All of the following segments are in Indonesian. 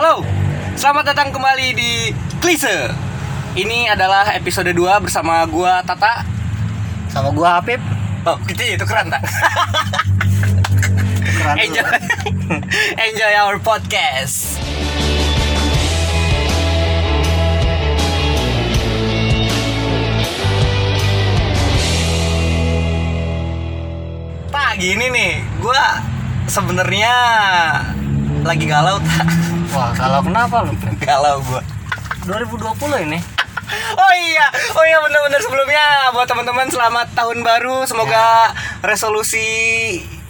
Halo, selamat datang kembali di Klise. Ini adalah episode 2 bersama gua Tata. sama gua Apip Oh, gitu ya, itu keren tak? Keren. Enjoy, enjoy our podcast. Tak gini nih, gua sebenarnya lagi galau tak? Wah kalau kenapa lu Pip? Galau gua. 2020 ini Oh iya, oh iya benar-benar sebelumnya buat teman-teman selamat tahun baru. Semoga resolusi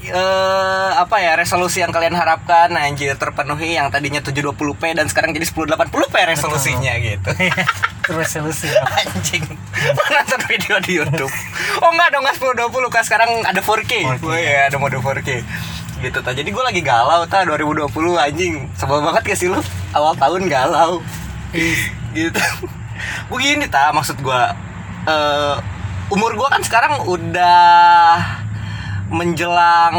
eh apa ya resolusi yang kalian harapkan anjir terpenuhi yang tadinya 720p dan sekarang jadi 1080p resolusinya gitu. terus solusi Anjing. Nonton video di YouTube. Oh enggak dong, enggak 1020 kan sekarang ada 4K. 4K. Oh iya, ada mode 4K. Gitu ta. Jadi gue lagi galau ta 2020 anjing. Sebel banget gak sih lu? Awal tahun galau. gitu. Begini ta maksud gue eh umur gue kan sekarang udah menjelang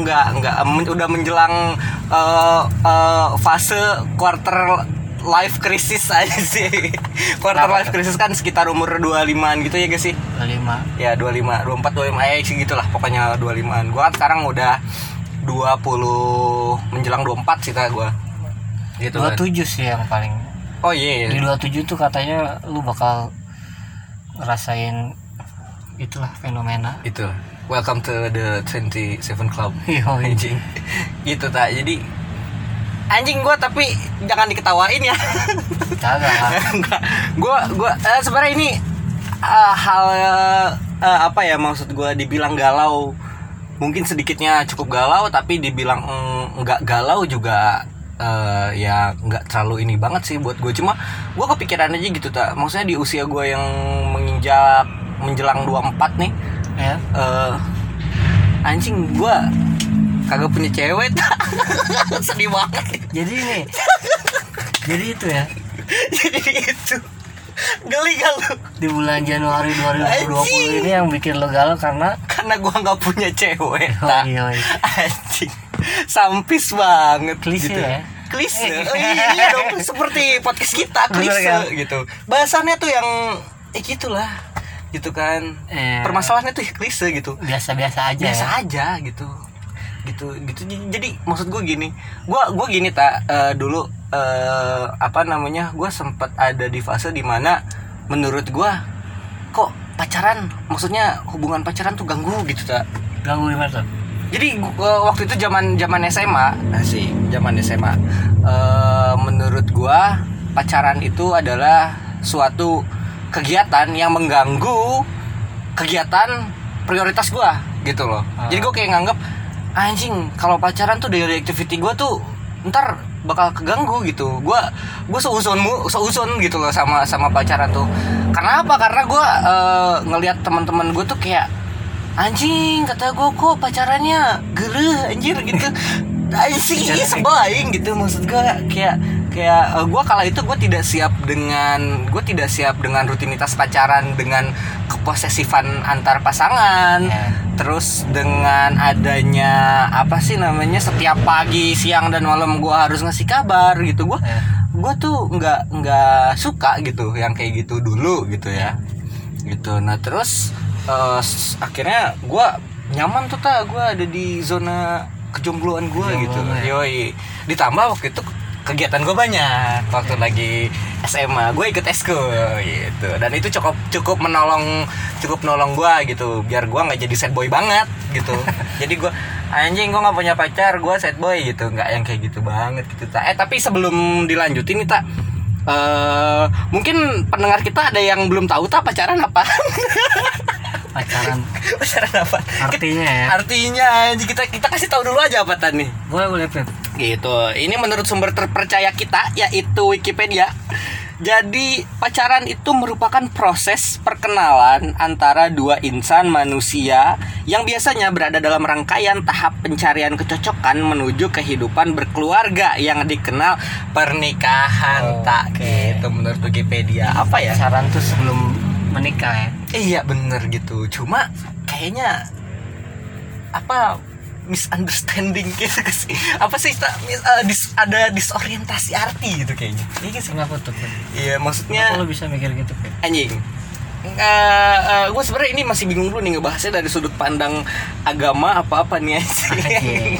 enggak enggak men- udah menjelang eh, eh, fase quarter life crisis aja sih. quarter Kenapa life crisis kan sekitar umur 25-an gitu ya guys sih? 25 Ya 25, 24, 25 eh sih gitulah pokoknya 25-an. Gua kan sekarang udah 20 menjelang 24 sih ta gua. Gitu kan. 27 sih yang paling Oh iya. di iya. 27 tuh katanya lu bakal ngerasain itulah fenomena Itu. Welcome to the 27 Club. Anjing. gitu tak. Jadi anjing gua tapi jangan diketawain ya. Enggak. Gua gua eh, sebenarnya ini eh, hal eh, apa ya maksud gua dibilang galau. Mungkin sedikitnya cukup galau tapi dibilang mm, enggak galau juga eh, ya nggak terlalu ini banget sih buat gue cuma gue kepikiran aja gitu tak maksudnya di usia gue yang menginjak menjelang 24 nih ya eh anjing gue kagak punya cewek tak sedih banget. Jadi ini jadi itu ya. Jadi itu. Geli gak lu? Di bulan Januari 2020 Anjing. ini yang bikin lo galau karena karena gua nggak punya cewek Yoi, tak yoi. anjing. Sampis banget. Klise gitu. ya? klise. Eh. oh, iya dong. Seperti podcast kita Bener klise kan? gitu. Bahasannya tuh yang eh gitulah. Gitu kan. Eh. permasalahannya tuh klise gitu. Biasa-biasa aja biasa ya? aja gitu gitu gitu. Jadi maksud gue gini gua gua gini tak eh, dulu eh, apa namanya gue sempat ada di fase di mana menurut gua kok pacaran maksudnya hubungan pacaran tuh ganggu gitu tak ganggu gimana tuh jadi gua, waktu itu zaman zaman SMA sih zaman SMA Eh, menurut gua pacaran itu adalah suatu kegiatan yang mengganggu kegiatan prioritas gua gitu loh. Ah. jadi gua kayak nganggep anjing kalau pacaran tuh daily activity gua tuh ntar bakal keganggu gitu. Gua seuzonmu seuzon gitu loh sama sama pacaran tuh. Karena apa? Karena gua eh, ngelihat teman-teman gue tuh kayak anjing kata gue kok pacarannya gereh anjir gitu. Anjing Pacarannya- sebaing gitu. Maksud gue kayak kayak gue kala itu gue tidak siap dengan gue tidak siap dengan rutinitas pacaran dengan keposesifan antar pasangan. Ya. terus dengan adanya apa sih namanya setiap pagi siang dan malam gue harus ngasih kabar gitu. Gue Ya. gue tuh nggak nggak suka gitu yang kayak gitu dulu gitu ya. Gitu. Nah terus s- akhirnya gue nyaman tuh tak gue ada di zona kejombloan gue gitu. ya. yoi. Ditambah waktu itu kegiatan gue banyak. Waktu lagi SMA gue ikut eskul gitu. Dan itu cukup cukup menolong cukup menolong gue gitu. Biar gue nggak jadi sad boy banget gitu. Jadi gue anjing gue nggak punya pacar gue sad boy gitu. Nggak yang kayak gitu banget gitu Ta. eh tapi sebelum dilanjutin nih tak eh mungkin pendengar kita ada yang belum tahu tak pacaran apa pacaran. Pacaran apa? Artinya ya. Artinya kita kita kasih tahu dulu aja apa tadi boleh boleh Pep gitu. Ini menurut sumber terpercaya kita yaitu Wikipedia. Jadi pacaran itu merupakan proses perkenalan antara dua insan manusia yang biasanya berada dalam rangkaian tahap pencarian kecocokan menuju kehidupan berkeluarga yang dikenal pernikahan. Tak Oke. gitu menurut Wikipedia. Apa ya? Pacaran tuh sebelum menikah ya Iya bener gitu Cuma kayaknya Apa misunderstanding gitu sih apa sih tak mis- eh, dis- ada disorientasi arti gitu kayaknya iya sih kenapa tuh iya maksudnya kenapa lu bisa mikir gitu Pit? anjing uh, gue sebenarnya ini masih bingung dulu nih ngebahasnya dari sudut pandang agama apa apa nih anjing. Anjing.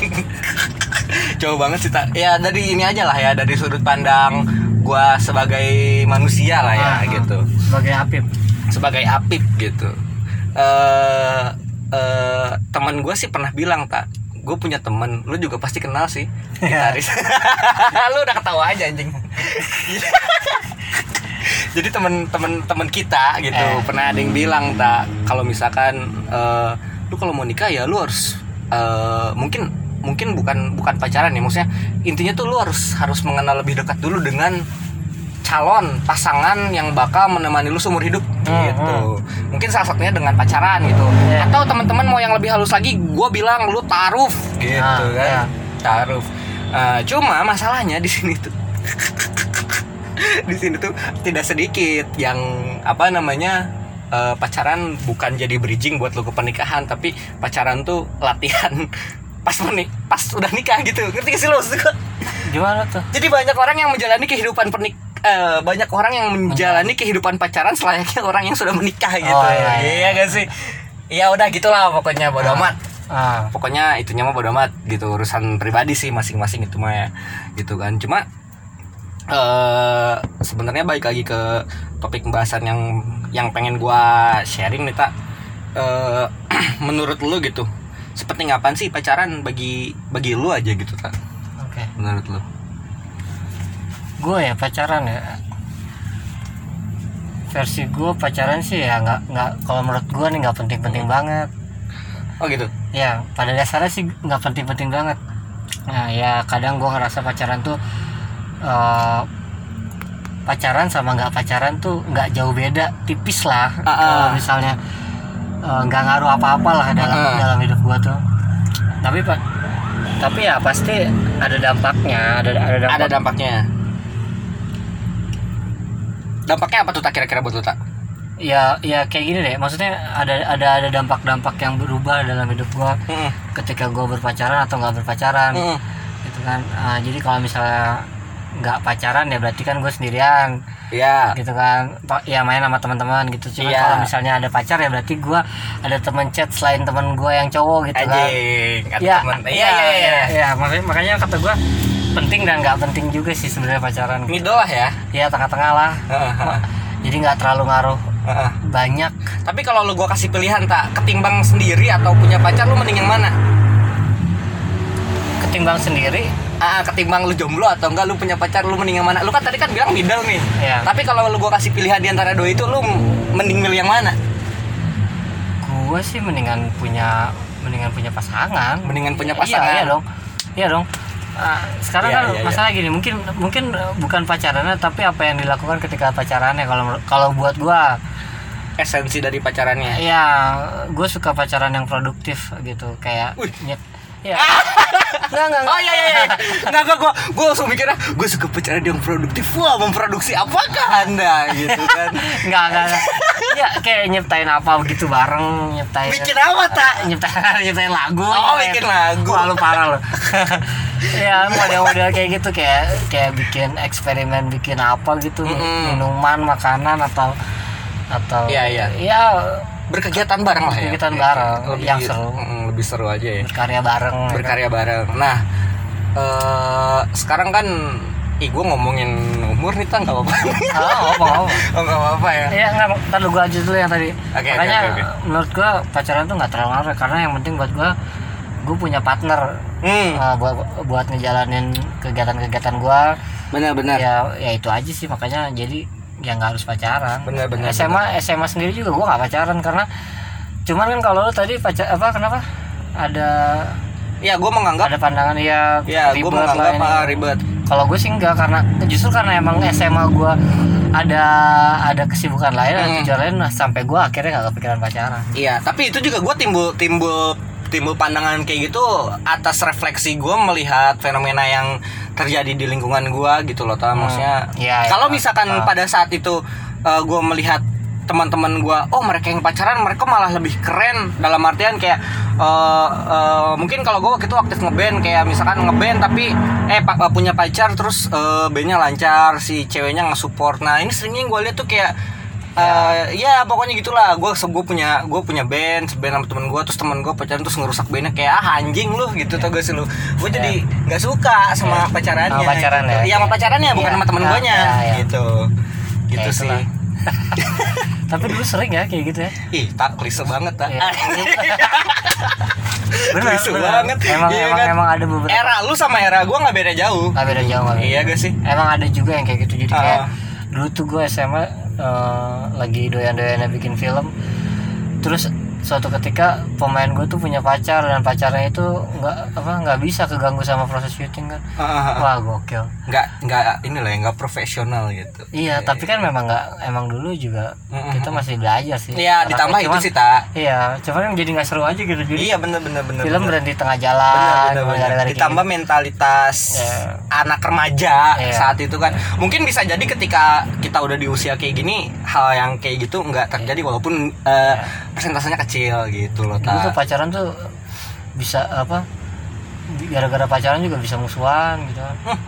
Jauh banget sih tak. Ya dari ini aja lah ya dari sudut pandang gue sebagai manusia lah ya Ah, ah. gitu, sebagai Apip sebagai apip gitu. Eh eh teman gue sih pernah bilang tak, gue punya temen, lu juga pasti kenal sih gitaris. lu udah ketawa aja anjing. Jadi temen-temen temen kita gitu Eh. pernah ada yang bilang tak kalau misalkan eh, lu kalau mau nikah ya lu harus eh, mungkin mungkin bukan bukan pacaran ya maksudnya intinya tuh lu harus harus mengenal lebih dekat dulu dengan calon pasangan yang bakal menemani lu seumur hidup Hmm, gitu. mungkin salah satunya dengan pacaran gitu. Iya. atau teman-teman mau yang lebih halus lagi gue bilang lu taruf gitu Ah, kan. iya. taruf Eh, cuma masalahnya di sini tuh di sini tuh tidak sedikit yang apa namanya eh, pacaran bukan jadi bridging buat lu ke pernikahan tapi pacaran tuh latihan pas menik pas udah nikah gitu. Ngerti gak sih lo gimana tuh? Jadi banyak orang yang menjalani kehidupan pernik eh, banyak orang yang menjalani kehidupan pacaran selayaknya orang yang sudah menikah gitu. Oh, iya, iya. iya gak sih? Ya udah gitulah pokoknya bodo Ah. amat. ah. Pokoknya itunya mah bodo amat gitu urusan pribadi sih masing-masing itu mah ya gitu kan. Cuma eh sebenarnya balik lagi ke topik pembahasan yang yang pengen gua sharing nih tak Eh, menurut lu gitu seperti ngapain sih pacaran bagi bagi lu aja gitu tak oke. Menurut lu gue ya pacaran ya. Versi gue pacaran sih ya nggak nggak kalau menurut gue nih nggak penting-penting banget. Oh gitu? Ya pada dasarnya sih nggak penting-penting banget. Nah ya kadang gue ngerasa pacaran tuh eh, pacaran sama nggak pacaran tuh nggak jauh beda tipis lah. Ah, ah. kalau misalnya eh, nggak ngaruh apa-apa lah dalam Ah, ah. dalam hidup gue tuh. Tapi pak tapi ya pasti ada dampaknya ada ada dampak ada dampaknya dampaknya apa tuh tak? Kira-kira buat lu tak? Ya ya kayak gini deh. Maksudnya ada ada ada dampak-dampak yang berubah dalam hidup gua Mm-mm. ketika gua berpacaran atau nggak berpacaran Mm-mm. gitu kan. Ah, jadi kalau misalnya nggak pacaran ya berarti kan gue sendirian ya gitu kan. Ya main sama teman-teman gitu. Cuma Iya. kalau misalnya ada pacar ya berarti gua ada teman chat selain teman gua yang cowok gitu kan. Anjing ada ya temen. iya iya iya iya. ya makanya makanya kata gua penting dan nggak penting juga sih sebenarnya pacaran middle lah ya ya tengah-tengah lah jadi nggak terlalu ngaruh banyak Tapi kalau lu gua kasih pilihan tak ketimbang sendiri atau punya pacar lu mending yang mana? ketimbang sendiri Ah, ketimbang lu jomblo atau enggak lu punya pacar lu mending yang mana? Lu kan tadi kan bilang middle nih. Iya. Tapi kalau lu gua kasih pilihan di antara dua itu lu mending milih yang mana? gue sih mendingan punya mendingan punya pasangan Mendingan punya Iya, pasangan. iya dong iya dong Ah, sekarang Iya, kan iya, iya. masalah gini mungkin mungkin eh, bukan pacarannya tapi apa yang dilakukan ketika pacarannya kalau kalau buat gua Esensi dari pacarannya. ya gue suka pacaran yang produktif gitu kayak Wih. nyet ya nggak nggak Oh iya iya iya. Enggak gua gua gua langsung mikirnya gua suka pacaran yang produktif. Wah, memproduksi apakah Anda gitu kan? nggak nggak nggak. ya kayak nyiptain apa begitu bareng nyiptain Bikin apa tak? nyiptain nyiptain lagu Oh, nyiptain- bikin lagu. Wah, lu parah lu ya model-model kayak gitu kayak kayak bikin eksperimen bikin apa gitu Mm-mm. minuman makanan atau atau Iya, iya. ya Berkegiatan bareng lah ya. Berkegiatan bareng, Lebih, yang seru. Lebih seru aja ya. berkarya bareng ya kan? berkarya bareng. Nah, eh sekarang kan, ih gue ngomongin umur nih tak nggak apa-apa. oh, apa apa oh nggak apa-apa ya. ya nggak ntar gua aja dulu yang tadi Oke, oke, makanya oke, oke. menurut gua pacaran tuh nggak terlalu ngaruh karena yang penting buat gua gua punya partner Hmm, uh, buat buat ngejalanin kegiatan-kegiatan gua benar-benar. ya ya itu aja sih makanya jadi ya nggak harus pacaran Benar, benar, SMA SMA sendiri juga gua nggak pacaran karena cuman kan kalau lu tadi pacar apa kenapa ada Ya gue menganggap, ada pandangan ya ya gue ribet lah menganggap ini. ah, ribet. kalau gue sih enggak karena justru karena emang SMA gue ada ada kesibukan lain ada Hmm. tujuan lain nah, sampai gue akhirnya nggak kepikiran pacaran Iya, tapi itu juga gue timbul timbul timbul pandangan kayak gitu atas refleksi gue melihat fenomena yang terjadi di lingkungan gue gitu loh, tau maksudnya. Iya, iya. kalau misalkan pada saat itu gue melihat teman-teman gue, oh mereka yang pacaran mereka malah lebih keren dalam artian kayak eh, eh, mungkin kalau gue waktu itu aktif ngeband kayak misalkan ngeband tapi eh pa- punya pacar terus eh, bandnya lancar si ceweknya nge-support nah ini seringnya gue lihat tuh kayak eh, ya pokoknya gitulah gue gue punya gue punya band band sama temen gue terus temen gue pacaran terus ngerusak bandnya kayak ah anjing lu gitu tau gak sih lu gue jadi nggak suka sama pacarannya Sama pacaran gitu. ya? Iya, sama pacarannya bukan Iya. sama temen Ah, gue nya ya, ya. gitu gitu Ya, sih tapi dulu sering ya kayak gitu ya ih tak klise banget tak Iya. benar Klise benar. banget emang Iya emang kan? emang ada beberapa era lu sama era gue nggak beda jauh nggak beda jauh beda. iya gak sih emang ada juga yang kayak gitu jadi Ah. kayak dulu tuh gue SMA eh, lagi doyan-doyannya bikin film. Terus suatu ketika pemain gue tuh punya pacar dan pacarnya itu nggak apa nggak bisa keganggu sama proses syuting kan Ah, wah gokil nggak nggak ini lah nggak profesional gitu iya tapi kan memang nggak emang dulu juga kita masih belajar sih Iya ditambah itu sih tak iya cuman jadi nggak seru aja gitu jadi iya bener bener bener film bener. berhenti tengah Bener, jalan bener, bener. kayak ditambah gitu. mentalitas Iya. anak remaja Iya. saat itu kan mungkin bisa jadi ketika kita udah di usia kayak gini hal yang kayak gitu nggak terjadi walaupun eh, persentasenya kecil gitu loh dulu tuh pacaran tuh bisa apa gara-gara pacaran juga bisa musuhan gitu. Kan Hmm.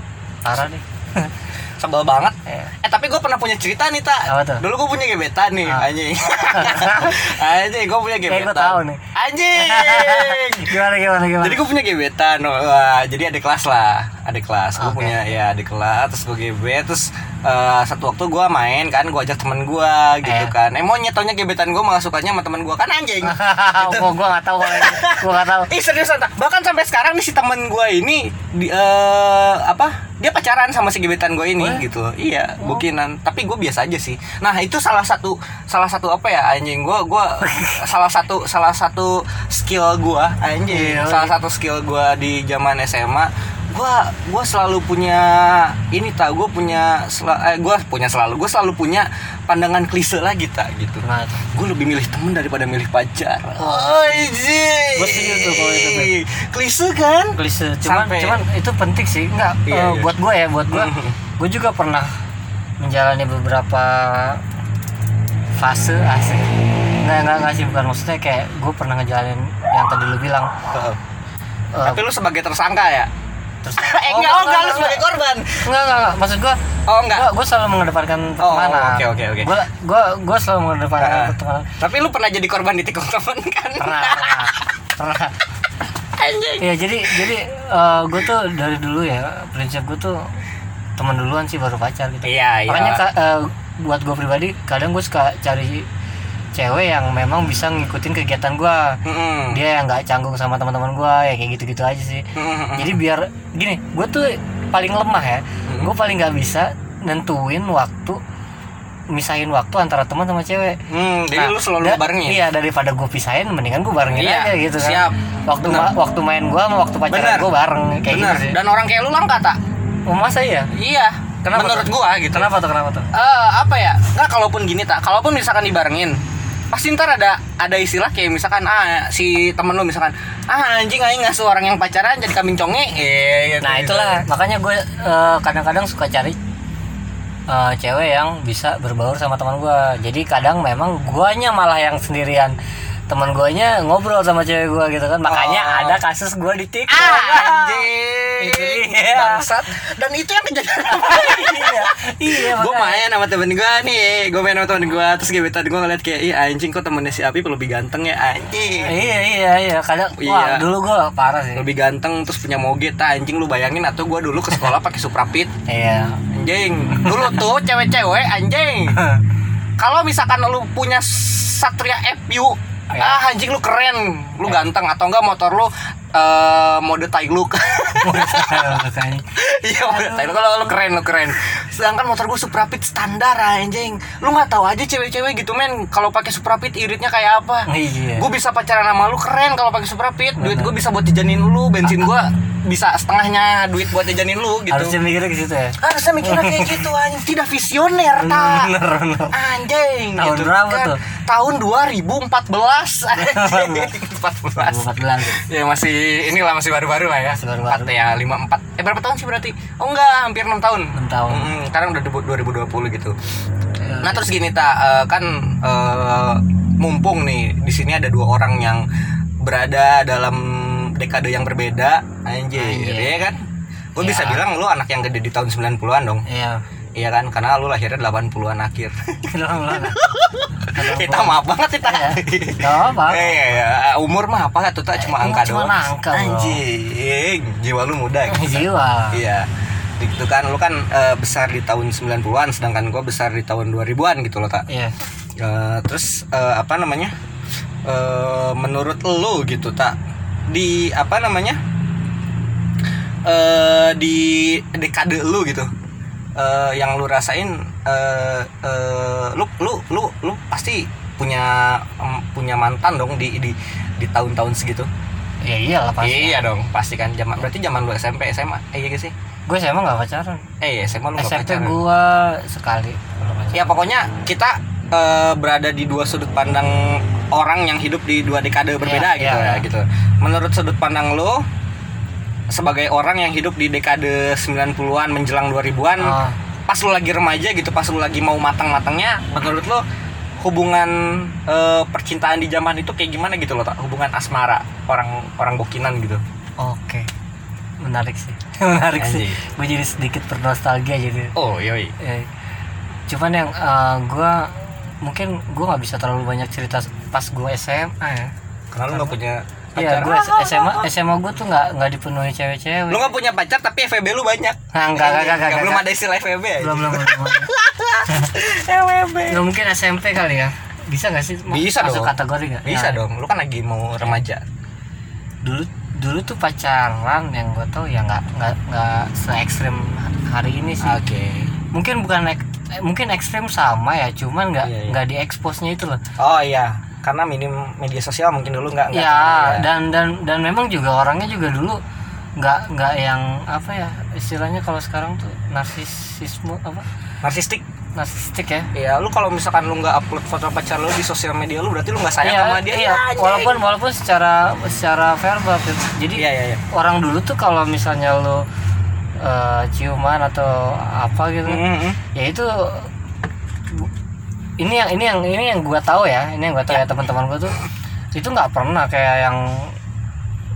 parah deh. Sebel banget. Eh, Eh tapi gue pernah punya cerita nih tak? Dulu gue punya gebetan nih Ah. anjing. Anjing gue punya gebetan gua tahu nih. Anjing! Gimana gimana gimana? Jadi gue punya gebetan Wah, Jadi ada kelas lah Ada kelas. Gue Oke. punya ya ada kelas Terus gue gebet Terus eh, satu waktu gue main kan Gue ajak temen gue gitu Eh. kan Eh mau nyetonya gebetan gue malah sukanya sama temen gue Kan anjing Gitu. tahu kalau itu. gua nggak tahu Ih seriusan tak? Bahkan sampai sekarang nih si temen gue ini di, eh, apa? Dia pacaran sama si gebetan gue ini Oh gitu. Iya, bukinan. Tapi gue biasa aja sih. Nah itu salah satu salah satu apa ya anjing gue gue salah satu salah satu skill gue anjing. Iya, salah iya. satu skill gue di zaman SMA gue gue selalu punya ini tak gue punya sel- eh, gue punya selalu gue selalu punya pandangan klise lagi tak gitu tuh? gue lebih milih temen daripada milih pacar. Oh. Anjing. Gua setuju tuh kalau itu. Klise kan? klise cuman Sampai- cuman itu penting sih nggak Iya, eh, iya. buat gue ya buat gue Mhm. gue juga pernah menjalani beberapa fase asik nggak nggak nggak sih bukan maksudnya kayak gue pernah ngejalanin yang tadi lu bilang eh, Tapi lu sebagai tersangka ya? Terus eh enggak, oh, enggak, lu sebagai korban. Enggak, enggak, enggak. Maksud gua Oh, enggak. Gua, gua selalu mengedepankan Oh, pertemanan. oke, oke, oke. Gua gua gua selalu mengedepankan Ah. pertemanan. Tapi lu pernah jadi korban di tikung temen kan? Pernah, pernah. Pernah. Anjing. Iya, jadi jadi eh, gua tuh dari dulu ya, prinsip gua tuh teman duluan sih baru pacar gitu. Iya, iya. Makanya ka- eh, buat gua pribadi kadang gua suka cari cewek yang memang bisa ngikutin kegiatan gua. Mm-mm. Dia yang nggak canggung sama teman-teman gua ya kayak gitu-gitu aja sih. Mm-mm. jadi biar gini gue tuh paling lemah ya gue paling nggak bisa nentuin waktu misahin waktu antara teman sama cewek Hmm, jadi Nah, lu selalu da- barengin? iya daripada gue pisahin mendingan gue barengin Iya, aja gitu kan siap. waktu ma- waktu main gue sama waktu pacaran gue bareng kayak Bener. gitu sih Dan orang kayak lu langka tak? oh, masa iya Iya. Kenapa Menurut tuh? gua gitu. kenapa tuh kenapa tuh Eh, apa ya? Enggak kalaupun gini tak, kalaupun misalkan dibarengin pasti ntar ada ada istilah kayak misalkan ah si temen lu misalkan ah anjing aing ngasuh orang yang pacaran jadi kambing conge. Eh gitu, nah gitu. itulah. Makanya gue eh, kadang-kadang suka cari eh, cewek yang bisa berbaur sama teman gue. Jadi kadang memang guanya malah yang sendirian teman guanya ngobrol sama cewek gue gitu kan. Makanya Oh. ada kasus gue di TikTok. Ah Itu anjing. Dia. bangsat. Dan itu yang kejadian iya. Iya gue main sama temen gue nih. Gue main sama temen gue terus gebetan gue ngeliat kayak ih anjing kok temennya si Api lebih ganteng ya anjing. Iya iya iya. Kadang Iya. wah dulu gue parah sih. Lebih ganteng terus punya moge tak anjing lu bayangin atau gue dulu ke sekolah pakai suprapit. Iya. Anjing. Dulu tuh cewek-cewek anjing. Kalau misalkan lu punya Satria FU Ya. ah anjing lu keren. Lu ganteng. Atau enggak motor lu eh, mode Tailuk Makanya. iya mode Tailuk kalau lu keren lu keren. Sedangkan motor gue Suprapit standar anjing. Lu nggak tahu aja cewek-cewek gitu men. Kalau pakai Suprapit iritnya kayak apa? Iya. Gue bisa pacaran sama lu keren kalau pakai Suprapit. Duit gue bisa buat jajanin lu bensin gue bisa setengahnya duit buat jajanin lu gitu. Harusnya mikirnya ke situ ya? Harusnya mikirnya kayak gitu anjing. Tidak visioner tak bener bener. Anjing Tahun gitu berapa kan. tuh? tahun 2014 anjing 14 2014 ya masih inilah masih baru-baru lah ya. Masih baru-baru. Empat ya lima empat. Eh berapa tahun sih berarti? Oh enggak hampir enam tahun. 6 tahun. Mm, sekarang udah debu- 2020 gitu. Nah terus gini tak eh, kan eh, mumpung nih di sini ada dua orang yang berada dalam dekade yang berbeda anjir, Anjir. ya kan gue bisa Ya. bilang lu anak yang gede di tahun 90-an dong iya iya kan karena lu lahirnya 80-an akhir kita maaf banget kita Iya. Apa. Eh, iya, iya. umur mah apa tuh tak cuma Eh, angka cuma doang angka, bro. anjing jiwa lu muda gitu. Jiwa. iya gitu kan lu kan eh, besar di tahun 90-an sedangkan gua besar di tahun 2000-an gitu loh tak Iya. Eh, terus eh, apa namanya Eh, menurut lu gitu tak di apa namanya eh di dekade lu gitu. Eh yang lu rasain eh eh, lu lu lu lu pasti punya em, punya mantan dong di di di tahun-tahun segitu. Ya iyalah pasti. iya dong pasti kan. Zaman berarti zaman lu SMP SMA eh iya gak sih Gue SMA gak pacaran. eh iya, SMA lu gak SMP pacaran. gua sekali. ya pokoknya kita eh, berada di dua sudut pandang orang yang hidup di dua dekade berbeda Iya, gitu iya, ya iya. gitu menurut sudut pandang lo sebagai orang yang hidup di dekade 90-an menjelang 2000-an Oh. pas lu lagi remaja gitu pas lu lagi mau matang-matangnya menurut lo hubungan eh, percintaan di zaman itu kayak gimana gitu loh tak hubungan asmara orang orang bokinan gitu Oke. Menarik sih. Menarik sih. Anjing. Gue jadi sedikit bernostalgia jadi. oh yoi Eh, cuman yang eh, gua mungkin gua nggak bisa terlalu banyak cerita pas gua SMA ya. karena lu nggak punya Iya, pacar gue SMA SMA gue tuh nggak nggak dipenuhi cewek-cewek. lu nggak punya pacar tapi FVB lu banyak Nah, enggak, enggak, enggak, enggak, belum enggak. ada istilah FVB aja belum belum belum. belum. FVB Nggak mungkin SMP kali ya. Bisa gak sih? Bisa masuk dong. kategori gak? Bisa Nah, dong, lu kan lagi mau remaja. Dulu dulu tuh pacaran yang gue tau ya nggak nggak nggak se ekstrim hari ini sih. Oke. Mungkin bukan eh, mungkin ekstrim sama ya, cuman nggak Iya, iya. nggak dieksposnya itu loh. Oh iya, karena minim media sosial mungkin dulu nggak nggak Ya, tahu dan dan dan memang juga orangnya juga dulu nggak nggak yang apa ya istilahnya kalau sekarang tuh narsisisme apa narsistik. narsistik ya Ya, lu kalau misalkan lu nggak upload foto pacar lu di sosial media lu berarti lu nggak sayang Iya, sama dia. iya. Ya, walaupun walaupun secara secara verbal jadi Iya, iya, iya. orang dulu tuh kalau misalnya lo eh, ciuman atau apa gitu Mm, mm, mm. ya itu ini yang ini yang ini yang gua tahu ya ini yang gua tahu ya teman-teman gua tuh itu nggak pernah kayak yang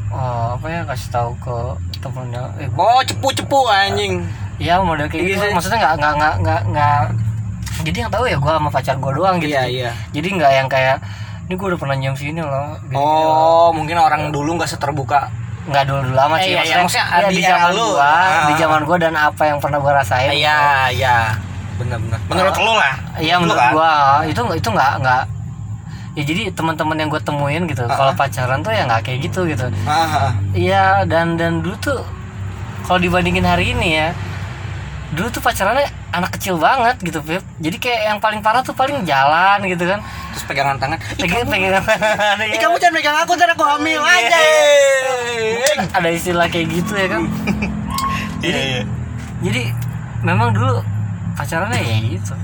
eh, apa ya kasih tahu ke temennya eh, Oh, cepu-cepu anjing. ya model kayak Iya gitu maksudnya nggak nggak nggak nggak nggak jadi yang tahu ya gua sama pacar gua doang gitu Iya, iya. jadi nggak yang kayak ini gua udah pernah nyium sini loh." Oh, mungkin orang dulu nggak seterbuka. Nggak dulu dulu amat Eh, sih iya, iya, maksudnya iya, di di era zaman lu. gua Ah. di zaman gua dan apa yang pernah gua rasain Iya, iya. Benar-benar. Menurut Oh. lu lah. Iya menurut kan? gua itu itu nggak nggak ya jadi teman-teman yang gue temuin gitu Ah, kalau ah. pacaran tuh ya nggak kayak gitu gitu Ah, ah. iya dan dan dulu tuh kalau dibandingin hari ini ya dulu tuh pacarannya anak kecil banget gitu Pip jadi kayak yang paling parah tuh paling jalan gitu kan Terus pegangan tangan. Ih, pegang kamu- pegang Ih, kamu jangan pegang aku, ntar aku hamil Iya. aja. ada istilah kayak gitu ya kan Iya, iya. jadi memang dulu pacarannya ya gitu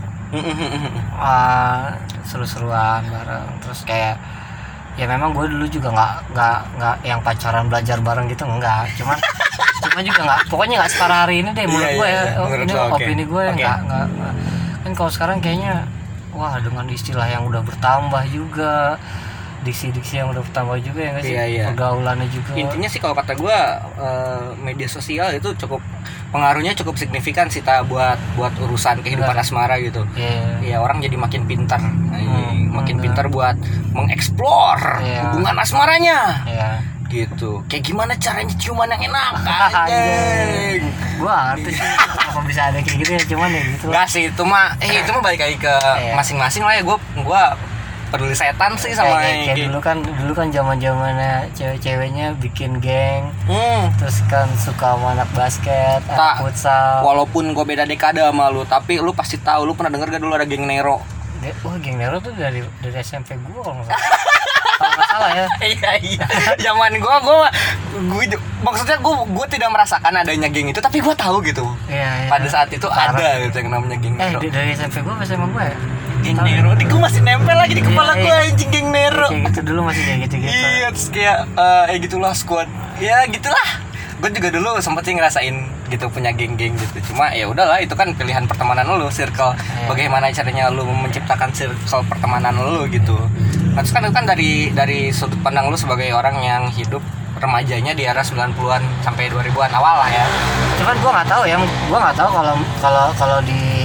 ah seru-seruan bareng terus kayak ya memang gue dulu juga nggak nggak nggak yang pacaran belajar bareng gitu enggak cuman cuma juga nggak pokoknya nggak separah hari ini deh menurut Iya, gue iya, ya iya. Oh, Menurut ini lo, opini gue nggak nggak nggak. kan kalau sekarang kayaknya wah dengan istilah yang udah bertambah juga diksi-diksi yang udah bertambah juga ya nggak sih Iya, iya. pergaulannya juga intinya sih kalau kata gue media sosial itu cukup pengaruhnya cukup signifikan sih ta buat buat urusan kehidupan asmara gitu Iya. ya orang jadi makin pintar Hmm, makin pintar buat mengeksplor Iya. hubungan asmaranya ya gitu kayak gimana caranya ciuman yang enak Anjing. anjing gue artis sih apa bisa ada kayak gitu ya cuman ya gitu lah. Enggak sih itu mah eh itu mah balik lagi ke Iya. masing-masing lah ya gue gua peduli setan sih sama kayak, kayak, dulu kan dulu kan zaman zamannya cewek-ceweknya bikin geng Hmm. terus kan suka sama anak basket Tak. anak futsal Walaupun gue beda dekade sama lu, tapi lu pasti tahu, lu pernah denger gak dulu ada geng Nero? Wah geng Nero tuh dari dari SMP gua kalau nggak salah kalau nggak salah ya iya iya. Zaman gua gua gua maksudnya gua gua tidak merasakan adanya geng itu, tapi gua tahu gitu. iya, iya. Pada saat itu Parah. ada gitu yang namanya geng eh Nero. dari SMP gua ke SMA gua ya Geng. Nero, di gua masih nempel lagi di Iya, kepala iya. gua anjing geng Nero. kayak gitu dulu masih kayak gitu gitu Iya, terus kayak eh eh, gitulah squad. Ya gitulah. gue juga dulu sempet sih ngerasain gitu punya geng-geng gitu cuma ya udahlah itu kan pilihan pertemanan lu circle Iya. bagaimana caranya lu menciptakan circle pertemanan lu gitu nah terus kan itu kan dari dari sudut pandang lu sebagai orang yang hidup remajanya di era 90-an sampai 2000-an awal lah ya cuman gue nggak tahu ya gue nggak tahu kalau kalau kalau di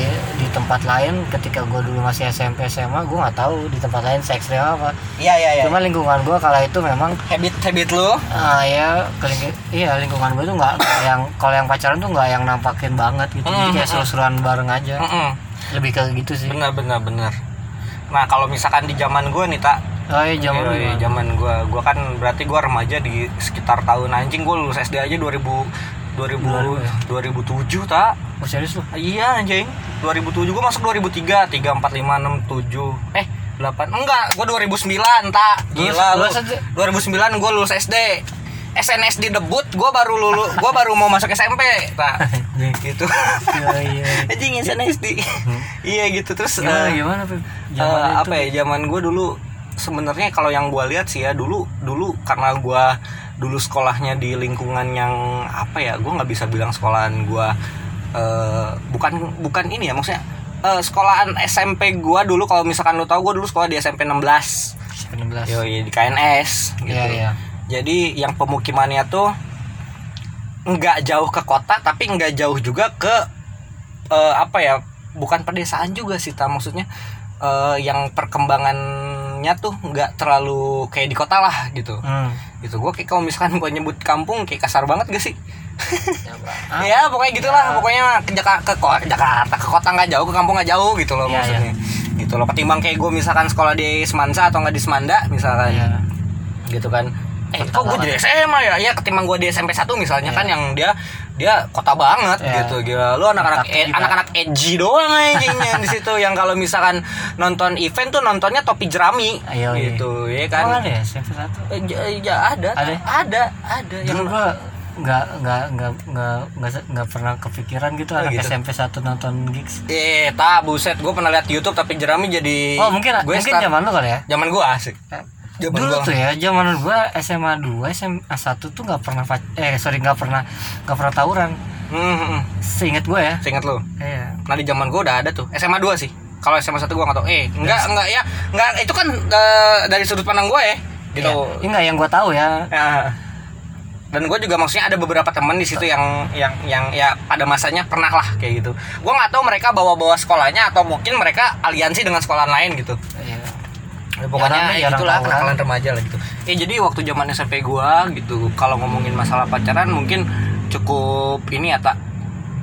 tempat lain ketika gue dulu masih SMP SMA gue nggak tahu di tempat lain se ekstrim apa. Iya iya iya. Cuma lingkungan gue kala itu memang habit habit lu? ah ya keling- iya lingkungan gue tuh nggak yang kalau yang pacaran tuh nggak yang nampakin banget gitu. Jadi Hmm, kayak hmm, seru-seruan bareng aja. Mm-mm. lebih ke gitu sih. Benar benar benar. Nah kalau misalkan di zaman gue nih tak oh iya zaman lu iya, zaman gua. Gua kan berarti gua remaja di sekitar tahun anjing gua lulus SD aja 2000 2000 2007 tak oh serius lu? Iya anjing. 2007 gua masuk 2003 3 4 5 6 7 eh 8 enggak gua 2009 tak. Gila lu. Lulus- lulus 2009 gua lulus SD SNSD debut gua baru lulu gua baru mau masuk SMP tak. Gitu. Iya iya. Anjing SNSD iya gitu. Terus gimana eh, gimana itu. apa ya zaman gue dulu sebenarnya kalau yang gue lihat sih ya dulu dulu karena gue dulu sekolahnya di lingkungan yang apa ya gue nggak bisa bilang sekolahan gue eh bukan bukan ini ya maksudnya eh, sekolahan SMP gue dulu kalau misalkan lo tau gue dulu sekolah di SMP 16 19 yo di KNS gitu. Iya iya. Jadi yang pemukimannya tuh nggak jauh ke kota tapi nggak jauh juga ke eh, apa ya bukan pedesaan juga sih ta maksudnya eh, yang perkembangannya tuh nggak terlalu kayak di kota lah gitu. Hmm. gitu. Gue kayak kalau misalkan gue nyebut kampung kayak kasar banget gak sih Ah, ya pokoknya gitulah Ya. pokoknya ke Jaka- ke Jakarta ke kota nggak jauh ke kampung nggak jauh gitu loh Iya, maksudnya gitu loh ketimbang kayak gue misalkan sekolah di Semansa atau nggak di Semanda misalkan iya. gitu kan eh kok gue jadi SMA ya ya ketimbang gue di SMP 1 misalnya Iya. kan yang dia dia kota banget Iya. gitu gila lu anak-anak juga. anak-anak edgy doang anjingnya di situ yang kalau misalkan nonton event tuh nontonnya topi jerami Ayo, iya. gitu ya Emang kan ada ya SMP satu Eh, ja- ya ada Ada? ada ada yang dulu nggak nggak nggak nggak nggak nggak pernah kepikiran gitu Oh, anak gitu. SMP satu nonton gigs eh tak buset gue pernah lihat YouTube tapi jerami jadi oh mungkin gue mungkin zaman lu kali ya zaman gue asik Zaman dulu gua. tuh ya zaman gua SMA 2 SMA 1 tuh nggak pernah eh sorry nggak pernah nggak pernah tawuran hmm, hmm. seingat gua ya Seingat lu iya Nah di zaman gue udah ada tuh SMA 2 sih. Kalau SMA 1 gue nggak tau. Eh enggak enggak ya enggak itu kan eh, dari sudut pandang gue ya gitu. Iya. enggak yang gua tahu ya Ya. Dan gue juga maksudnya ada beberapa temen di situ yang yang yang ya pada masanya pernah lah kayak gitu. Gue nggak tahu mereka bawa-bawa sekolahnya atau mungkin mereka aliansi dengan sekolahan lain gitu. Iya. Ya, pokoknya ya itulah kenakalan remaja lah gitu. Ya jadi waktu zaman SMP gua gitu kalau ngomongin masalah pacaran mungkin cukup ini ya tak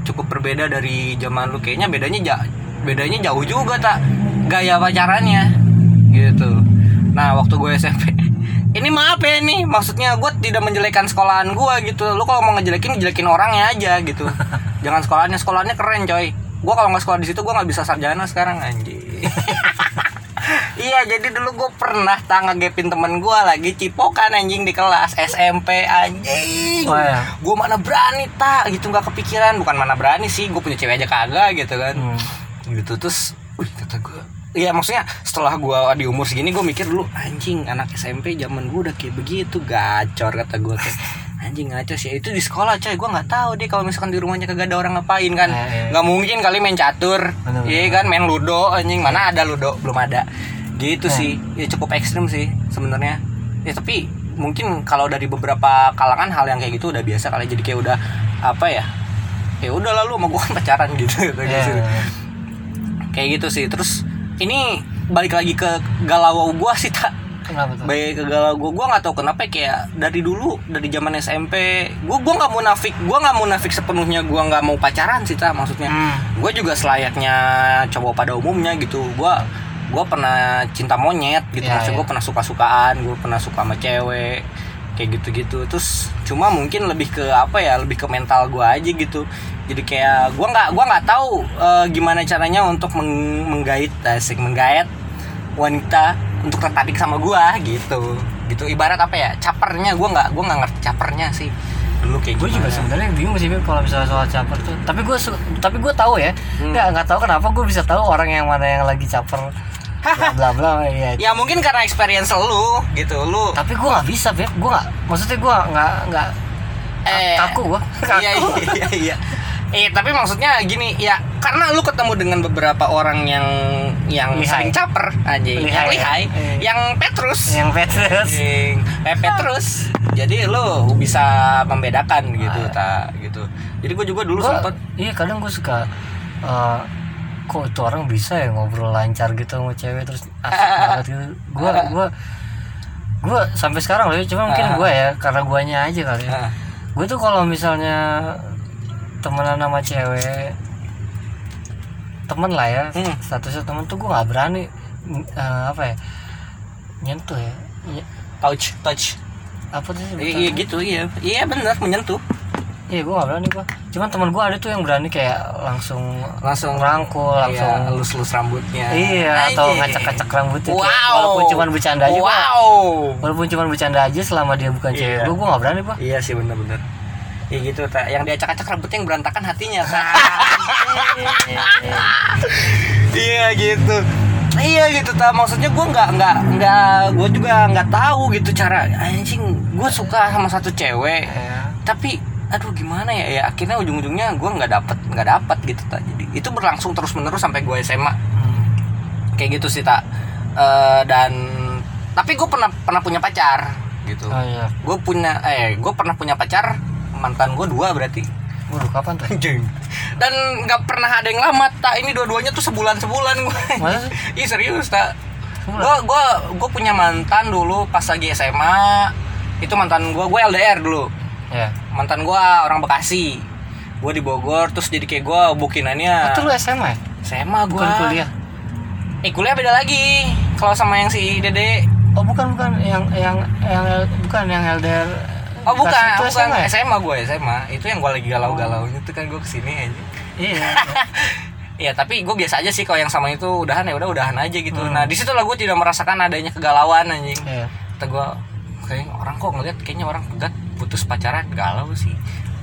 cukup berbeda dari zaman lu kayaknya bedanya ja, bedanya jauh juga tak gaya pacarannya gitu. Nah waktu gue SMP ini maaf ya nih maksudnya gue tidak menjelekan sekolahan gua gitu. Lu kalau mau ngejelekin ngejelekin orangnya aja gitu. Jangan sekolahannya sekolahannya keren coy. Gua kalau nggak sekolah di situ gua nggak bisa sarjana sekarang anjing. Iya jadi dulu gue pernah tak ngegepin temen gue lagi cipokan anjing di kelas SMP anjing. Oh, iya. Gue mana berani tak gitu nggak kepikiran. Bukan mana berani sih gue punya cewek aja kagak gitu kan. Hmm. Gitu terus Wih kata gue Iya maksudnya setelah gue di umur segini gue mikir dulu Anjing anak SMP zaman gue udah kayak begitu Gacor kata gue kayak Anjing ngaco sih. Itu di sekolah coy. Gue nggak tahu deh kalau misalkan di rumahnya kagak ada orang ngapain kan. Eh, eh. nggak mungkin kali main catur. Iya kan main ludo. Anjing mana ada ludo? Belum ada. Gitu Eh. sih. Ya cukup ekstrim sih sebenarnya. Ya tapi mungkin kalau dari beberapa kalangan hal yang kayak gitu udah biasa kali. Jadi kayak udah apa ya ya udah lalu sama gue kan pacaran gitu, gitu Iya. sih. kayak gitu sih. Terus ini balik lagi ke galau gue sih tak Kenapa tuh? baik ke galau gue gue nggak tahu kenapa kayak dari dulu dari zaman SMP gue gue nggak munafik gue nggak munafik sepenuhnya gue nggak mau pacaran sih tak maksudnya Hmm. gue juga selayaknya cowok pada umumnya gitu gue gue pernah cinta monyet gitu Iya, maksud iya. gue pernah suka sukaan gue pernah suka sama cewek kayak gitu gitu terus cuma mungkin lebih ke apa ya lebih ke mental gue aja gitu jadi kayak gue nggak gua nggak tahu eh, gimana caranya untuk meng- menggait asik menggait wanita untuk tertarik sama gue gitu. Gitu ibarat apa ya capernya gue nggak gue nggak ngerti capernya sih. Dulu kayak gue juga sebenarnya bingung sih kalau misalnya soal caper tuh. Tapi gue tapi gue tahu ya. Hmm. nggak nggak tahu kenapa gue bisa tahu orang yang mana yang lagi caper. Bla bla bla ya ya mungkin karena experience lu gitu lu. Tapi gue nggak bisa beb. Gue nggak maksudnya gue nggak nggak Eh, kaku gua. Iya kaku. iya iya. Eh tapi maksudnya gini ya karena lu ketemu dengan beberapa orang yang yang Lihai. sering caper aja, yang Lihai, lihai, ya? Eh. yang Petrus, yang Petrus yang Pepe terus. Jadi lu bisa membedakan gitu Ah. tak gitu. Jadi gue juga dulu Gua- sempet iya kadang gue suka eh, kok itu orang bisa ya ngobrol lancar gitu sama cewek terus asik banget gitu gue gue gue sampai sekarang loh cuma mungkin Ah. gue ya karena guanya aja kali ya Ah. gue tuh kalau misalnya temenan sama cewek temen lah ya Hmm. statusnya temen tuh gue nggak berani eh, apa ya nyentuh ya touch touch. apa tuh Iya iya gitu iya. Iya benar menyentuh. iya gue gak berani gue cuman temen gue ada tuh yang berani kayak langsung Langsung rangkul langsung iya, lus-lus rambutnya. iya atau Anjing. ngacak-ngacak rambutnya kayak Wow. walaupun cuman bercanda aja gua- Wow. walaupun cuman bercanda aja selama dia bukan Iya. cewek gue gue gak berani pak Iya sih bener-bener Ya gitu tak Yang diacak-acak rambutnya yang berantakan hatinya Iya gitu. Iya gitu tak Maksudnya gue nggak nggak nggak Gue juga nggak tahu gitu cara Anjing Gue suka sama satu cewek. Ya. Tapi Aduh gimana ya? Ya akhirnya ujung-ujungnya gue nggak dapet nggak dapet gitu tak Jadi itu berlangsung terus menerus sampai gue SMA Hmm. Kayak gitu sih tak Eh, Dan Tapi gue pernah pernah punya pacar gitu. Oh iya. Gue punya eh gue pernah punya pacar mantan gue dua berarti. Waduh kapan tuh? Anjing. Dan nggak pernah ada yang lama tak ini dua-duanya tuh sebulan sebulan gue Masa sih? ih serius tak. Gue gue gue punya mantan dulu pas lagi SMA itu mantan gue gue LDR dulu. Ya. Mantan gue orang Bekasi. Gue di Bogor terus jadi kayak gue bukinannya. Itu lu SMA ya? SMA gue bukan kuliah? Eh kuliah beda lagi. Kalau sama yang si Dede. Oh bukan bukan. Yang yang yang bukan yang LDR Oh bukan, itu bukan SMA ya? SMA gue SMA itu yang gue lagi galau-galaunya tuh kan gue ke sini aja. iya Iya tapi gue biasa aja sih kalau yang sama itu udahan ya udah udahan aja gitu. Hmm. Nah di situ lah gue tidak merasakan adanya kegalauan anjing. iya Kata gue kayak orang kok ngeliat kayaknya orang pegat putus pacaran galau sih.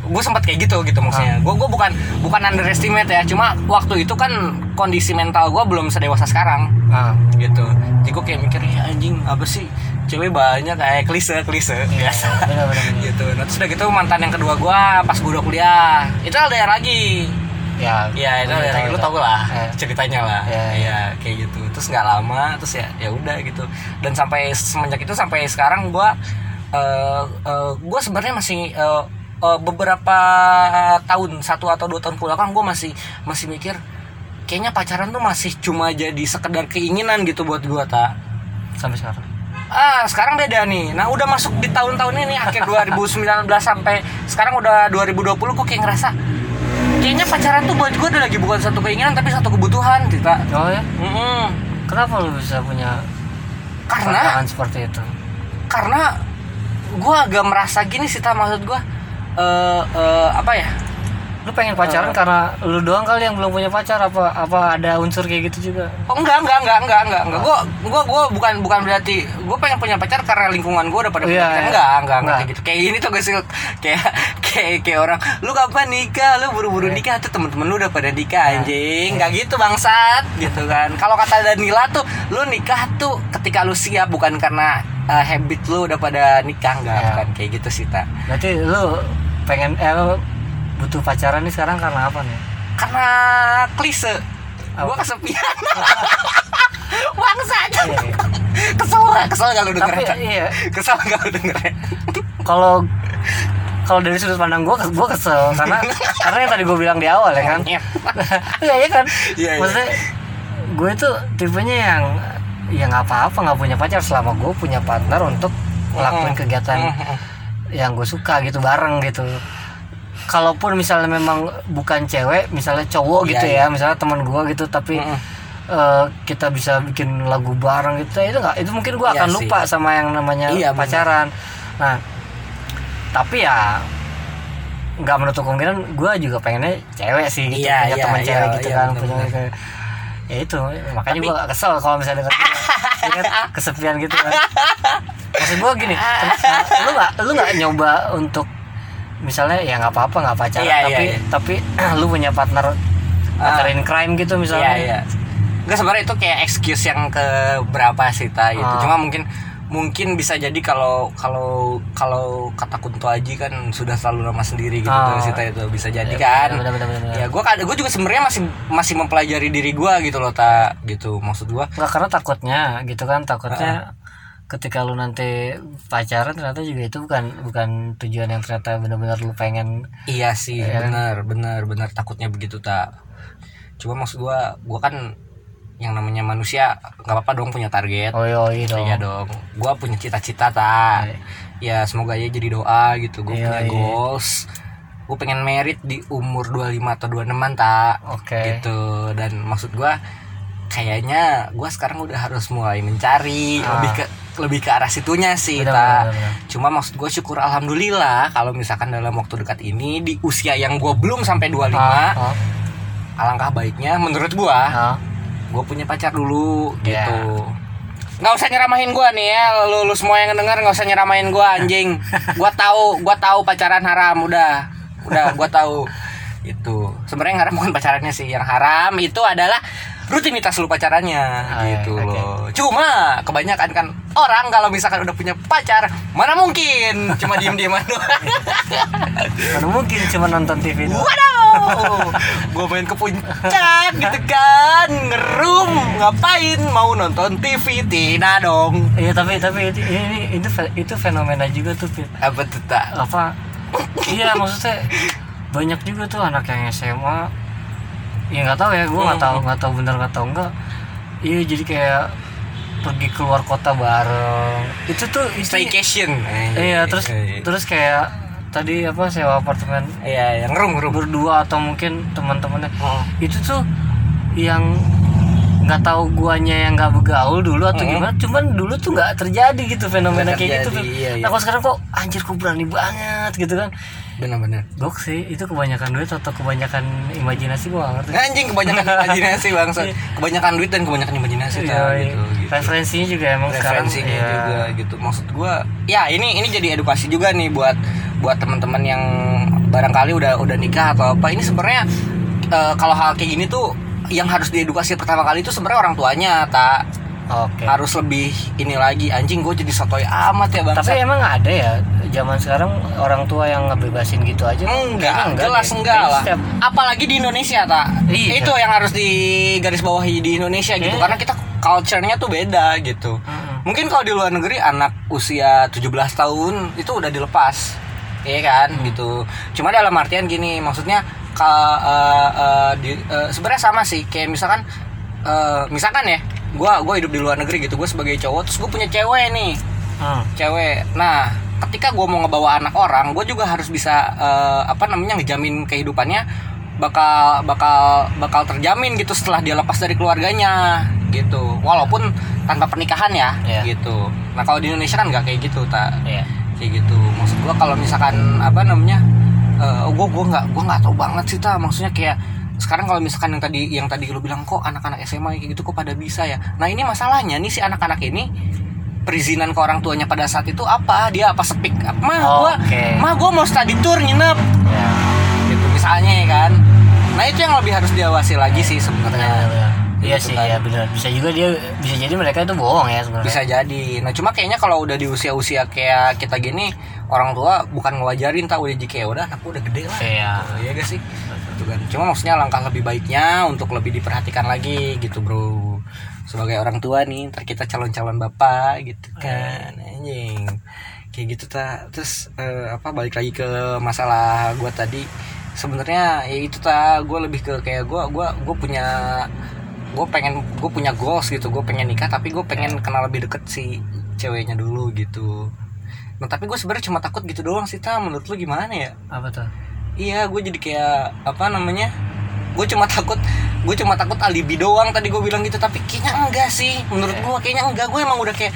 Gue sempat kayak gitu gitu maksudnya. Gue gue bukan bukan underestimate ya. Cuma waktu itu kan kondisi mental gue belum sedewasa sekarang ah gitu. Jadi gue kayak mikir ya anjing apa sih cewek banyak kayak klise klise biasa. benar benar benar. gitu. Nah terus udah gitu mantan yang kedua gue pas gue udah kuliah itu LDR lagi. ya Iya itu dari tahu, lu tau lah Iya. ceritanya lah. Iya, Iya iya. kayak gitu. Terus nggak lama terus ya ya udah gitu. Dan sampai semenjak itu sampai sekarang gua eh eh, gua sebenarnya masih eh, eh, beberapa tahun satu atau dua tahun belakang gua masih masih mikir kayaknya pacaran tuh masih cuma jadi sekedar keinginan gitu buat gua tak. sampai sekarang Ah, sekarang beda nih. Nah, udah masuk di tahun-tahun ini akhir 2019 sampai sekarang udah 2020 kok kayak ngerasa kayaknya pacaran tuh buat gue udah lagi bukan satu keinginan tapi satu kebutuhan, Tita. oh ya Mm-mm. kenapa lu bisa punya Karena seperti itu karena gue agak merasa gini sih, maksud gue eh eh, apa ya? Lu pengen pacaran Eh. karena lu doang kali yang belum punya pacar apa apa ada unsur kayak gitu juga Oh enggak enggak enggak enggak enggak enggak. Gua gua gua bukan bukan berarti gua pengen punya pacar karena lingkungan gua udah pada punya Iya, pacar. iya. Enggak, enggak, enggak Enggak. kayak gitu. Kayak ini tuh guys kayak kayak kayak orang lu kapan nikah? Lu buru-buru Iya. nikah tuh temen-temen lu udah pada nikah anjing. Enggak gitu bangsat gitu kan. Kalau kata Danila tuh lu nikah tuh ketika lu siap bukan karena uh, habit lu udah pada nikah enggak Iya. bukan kayak gitu sih ta. berarti lu pengen eh butuh pacaran nih sekarang karena apa nih Karena klise. Gua Apa? kesepian. bangsat. Iya, iya. Kesel, kesel kalau tapi dengernya. iya Kesel kalau dengernya. kalau kalau dari sudut pandang gue gue kesel karena karena yang tadi gue bilang di awal ya kan Iya. iya iya kan Iya, iya. maksudnya gue itu tipenya yang ya nggak apa-apa nggak punya pacar selama gue punya partner untuk ngelakuin kegiatan yang gue suka gitu bareng gitu kalaupun misalnya memang bukan cewek misalnya cowok Iya, gitu iya. ya misalnya teman gue gitu tapi Mm-mm. eh, kita bisa bikin lagu bareng gitu itu nggak itu mungkin gue Iya akan lupa sama yang namanya Iya, benar. pacaran nah tapi ya nggak menutup kemungkinan gue juga pengennya cewek sih gitu Iya, punya iya, teman iya, cewek gitu iya, kan benar, punya benar. kayak ya itu makanya Tapi- gue kesel kalau misalnya denger kesepian gitu kan maksud gue gini lu nggak lu nggak nyoba untuk misalnya ya nggak apa-apa nggak pacaran Iya, iya, tapi iya. tapi lu punya partner partner in crime gitu misalnya Iya, iya. Enggak sebenarnya itu kayak excuse yang ke berapa sih ta gitu. Ah. Cuma mungkin mungkin bisa jadi kalau kalau kalau kata Kunto Aji kan sudah selalu nama sendiri gitu Oh. dari Sita itu bisa jadi Iya, kan ya gue kan gue juga sebenarnya masih masih mempelajari diri gue gitu loh tak gitu maksud gue nggak karena takutnya gitu kan takutnya ketika lu nanti pacaran ternyata juga itu bukan bukan tujuan yang ternyata benar-benar lu pengen iya sih Iya. benar benar benar takutnya begitu tak cuma maksud gue gue kan yang namanya manusia nggak apa-apa dong punya target oh iya dong Iya dong, gue punya cita-cita tak. Ya semoga aja jadi doa gitu. Gue Iya, punya iya. goals. Gue pengen merit di umur 25 atau 26 tak. oke Gitu. Dan maksud gue kayaknya gue sekarang udah harus mulai mencari Ah. lebih ke lebih ke arah situnya sih benar, benar. Cuma maksud gue syukur alhamdulillah kalau misalkan dalam waktu dekat ini di usia yang gue belum sampai 25 Ah, oh, alangkah baiknya menurut gue ah. gue punya pacar dulu Iya. gitu. Nggak usah nyeramahin gue nih ya lu, lu semua yang denger nggak usah nyeramahin gue anjing. Gue tahu gue tahu pacaran haram udah. Udah gue tahu. Itu sebenarnya yang haram bukan pacarannya sih. Yang haram itu adalah rutinitas lu pacarannya Ah, gitu oke. loh cuma kebanyakan kan orang kalau misalkan udah punya pacar mana mungkin cuma diem dieman doang mana mungkin cuma nonton TV doang Waduh, gue main ke puncak gitu kan, ngerum, ngapain? Mau nonton TV? Tidak dong. iya tapi tapi itu ini itu itu fenomena juga tuh Pit. Apa tuh tak? apa iya maksudnya banyak juga tuh anak yang SMA ya nggak tahu ya gue nggak tahu nggak tahu bener nggak tahu enggak iya jadi kayak pergi keluar kota bareng itu tuh itu Staycation. iya terus terus kayak tadi apa sewa apartemen Iya, yang ngerum ngerum. berdua atau mungkin teman-temannya Oh. itu tuh yang nggak tahu guanya yang nggak begaul dulu atau Mm. gimana cuman dulu tuh nggak terjadi gitu fenomena Nggak kayak gitu terjadi, Pip. iya, iya. nah kalau sekarang kok anjir kok berani banget gitu kan Bener-bener. Gok sih, itu kebanyakan duit atau kebanyakan imajinasi gua ngerti. Anjing kebanyakan imajinasi bangsa. Iya. Kebanyakan duit dan kebanyakan imajinasi Iya, tak, iya. gitu, gitu. Referensinya juga emang sekarang referensinya iya. juga gitu maksud gua ya ini ini jadi edukasi juga nih buat buat teman-teman yang barangkali udah udah nikah atau apa ini sebenarnya eh, kalau hal kayak gini tuh yang harus diedukasi pertama kali itu sebenarnya orang tuanya tak Oke. harus lebih ini lagi anjing gue jadi sotoy amat ya bang Tapi emang ada ya zaman sekarang orang tua yang ngebebasin gitu aja? enggak, Kayaknya jelas deh. enggak lah setiap- apalagi di Indonesia tak Iya. itu yang harus di garis bawahi di Indonesia gitu Iya. karena kita culture-nya tuh beda gitu Mm-mm. Mungkin kalau di luar negeri anak usia 17 tahun itu udah dilepas. Iya kan gitu. Cuma dalam artian gini, maksudnya eh, eh, di- eh, sebenarnya sama sih kayak misalkan eh, misalkan ya, gua gua hidup di luar negeri gitu, gue sebagai cowok terus gue punya cewek nih, Hmm. cewek. Nah, ketika gue mau ngebawa anak orang, gue juga harus bisa eh, apa namanya ngejamin kehidupannya bakal bakal bakal terjamin gitu setelah dia lepas dari keluarganya gitu. Walaupun tanpa pernikahan ya, Iya. gitu. Nah, kalau di Indonesia kan nggak kayak gitu, tak Iya. kayak gitu. Maksud gua kalau misalkan apa namanya? eh gua gua nggak gua nggak tahu banget sih, tak. Maksudnya kayak sekarang kalau misalkan yang tadi yang tadi lu bilang kok anak-anak SMA kayak gitu kok pada bisa ya. Nah, ini masalahnya nih si anak-anak ini perizinan ke orang tuanya pada saat itu apa? Dia apa sepik? Mah gua Oke. mah gua mau study tour nginep Ya. gitu misalnya ya kan. Nah, itu yang lebih harus diawasi lagi sih sebenarnya. Benar, benar. Iya Gitu sih, kan. ya benar. Bisa juga dia bisa jadi mereka itu bohong ya sebenarnya. bisa jadi nah cuma kayaknya kalau udah di usia-usia kayak kita gini orang tua bukan ngewajarin tak udah jika ya udah anakku udah gede lah. Iya. Gitu, iya gak sih? Gitu kan. Cuma maksudnya langkah lebih baiknya untuk lebih diperhatikan lagi gitu bro. Sebagai orang tua nih ntar kita calon-calon bapak gitu kan anjing. Kayak gitu tak terus eh, apa balik lagi ke masalah gua tadi. Sebenarnya ya itu tak gue lebih ke kayak gua gua gue punya gue pengen gue punya goals gitu. Gue pengen nikah tapi gue pengen kenal lebih deket si ceweknya dulu gitu nah tapi gue sebenarnya cuma takut gitu doang sih ta menurut lu gimana ya Apa tuh? iya gue jadi kayak apa namanya gue cuma takut gue cuma takut alibi doang tadi gue bilang gitu tapi kayaknya enggak sih menurut gue kayaknya enggak gue emang udah kayak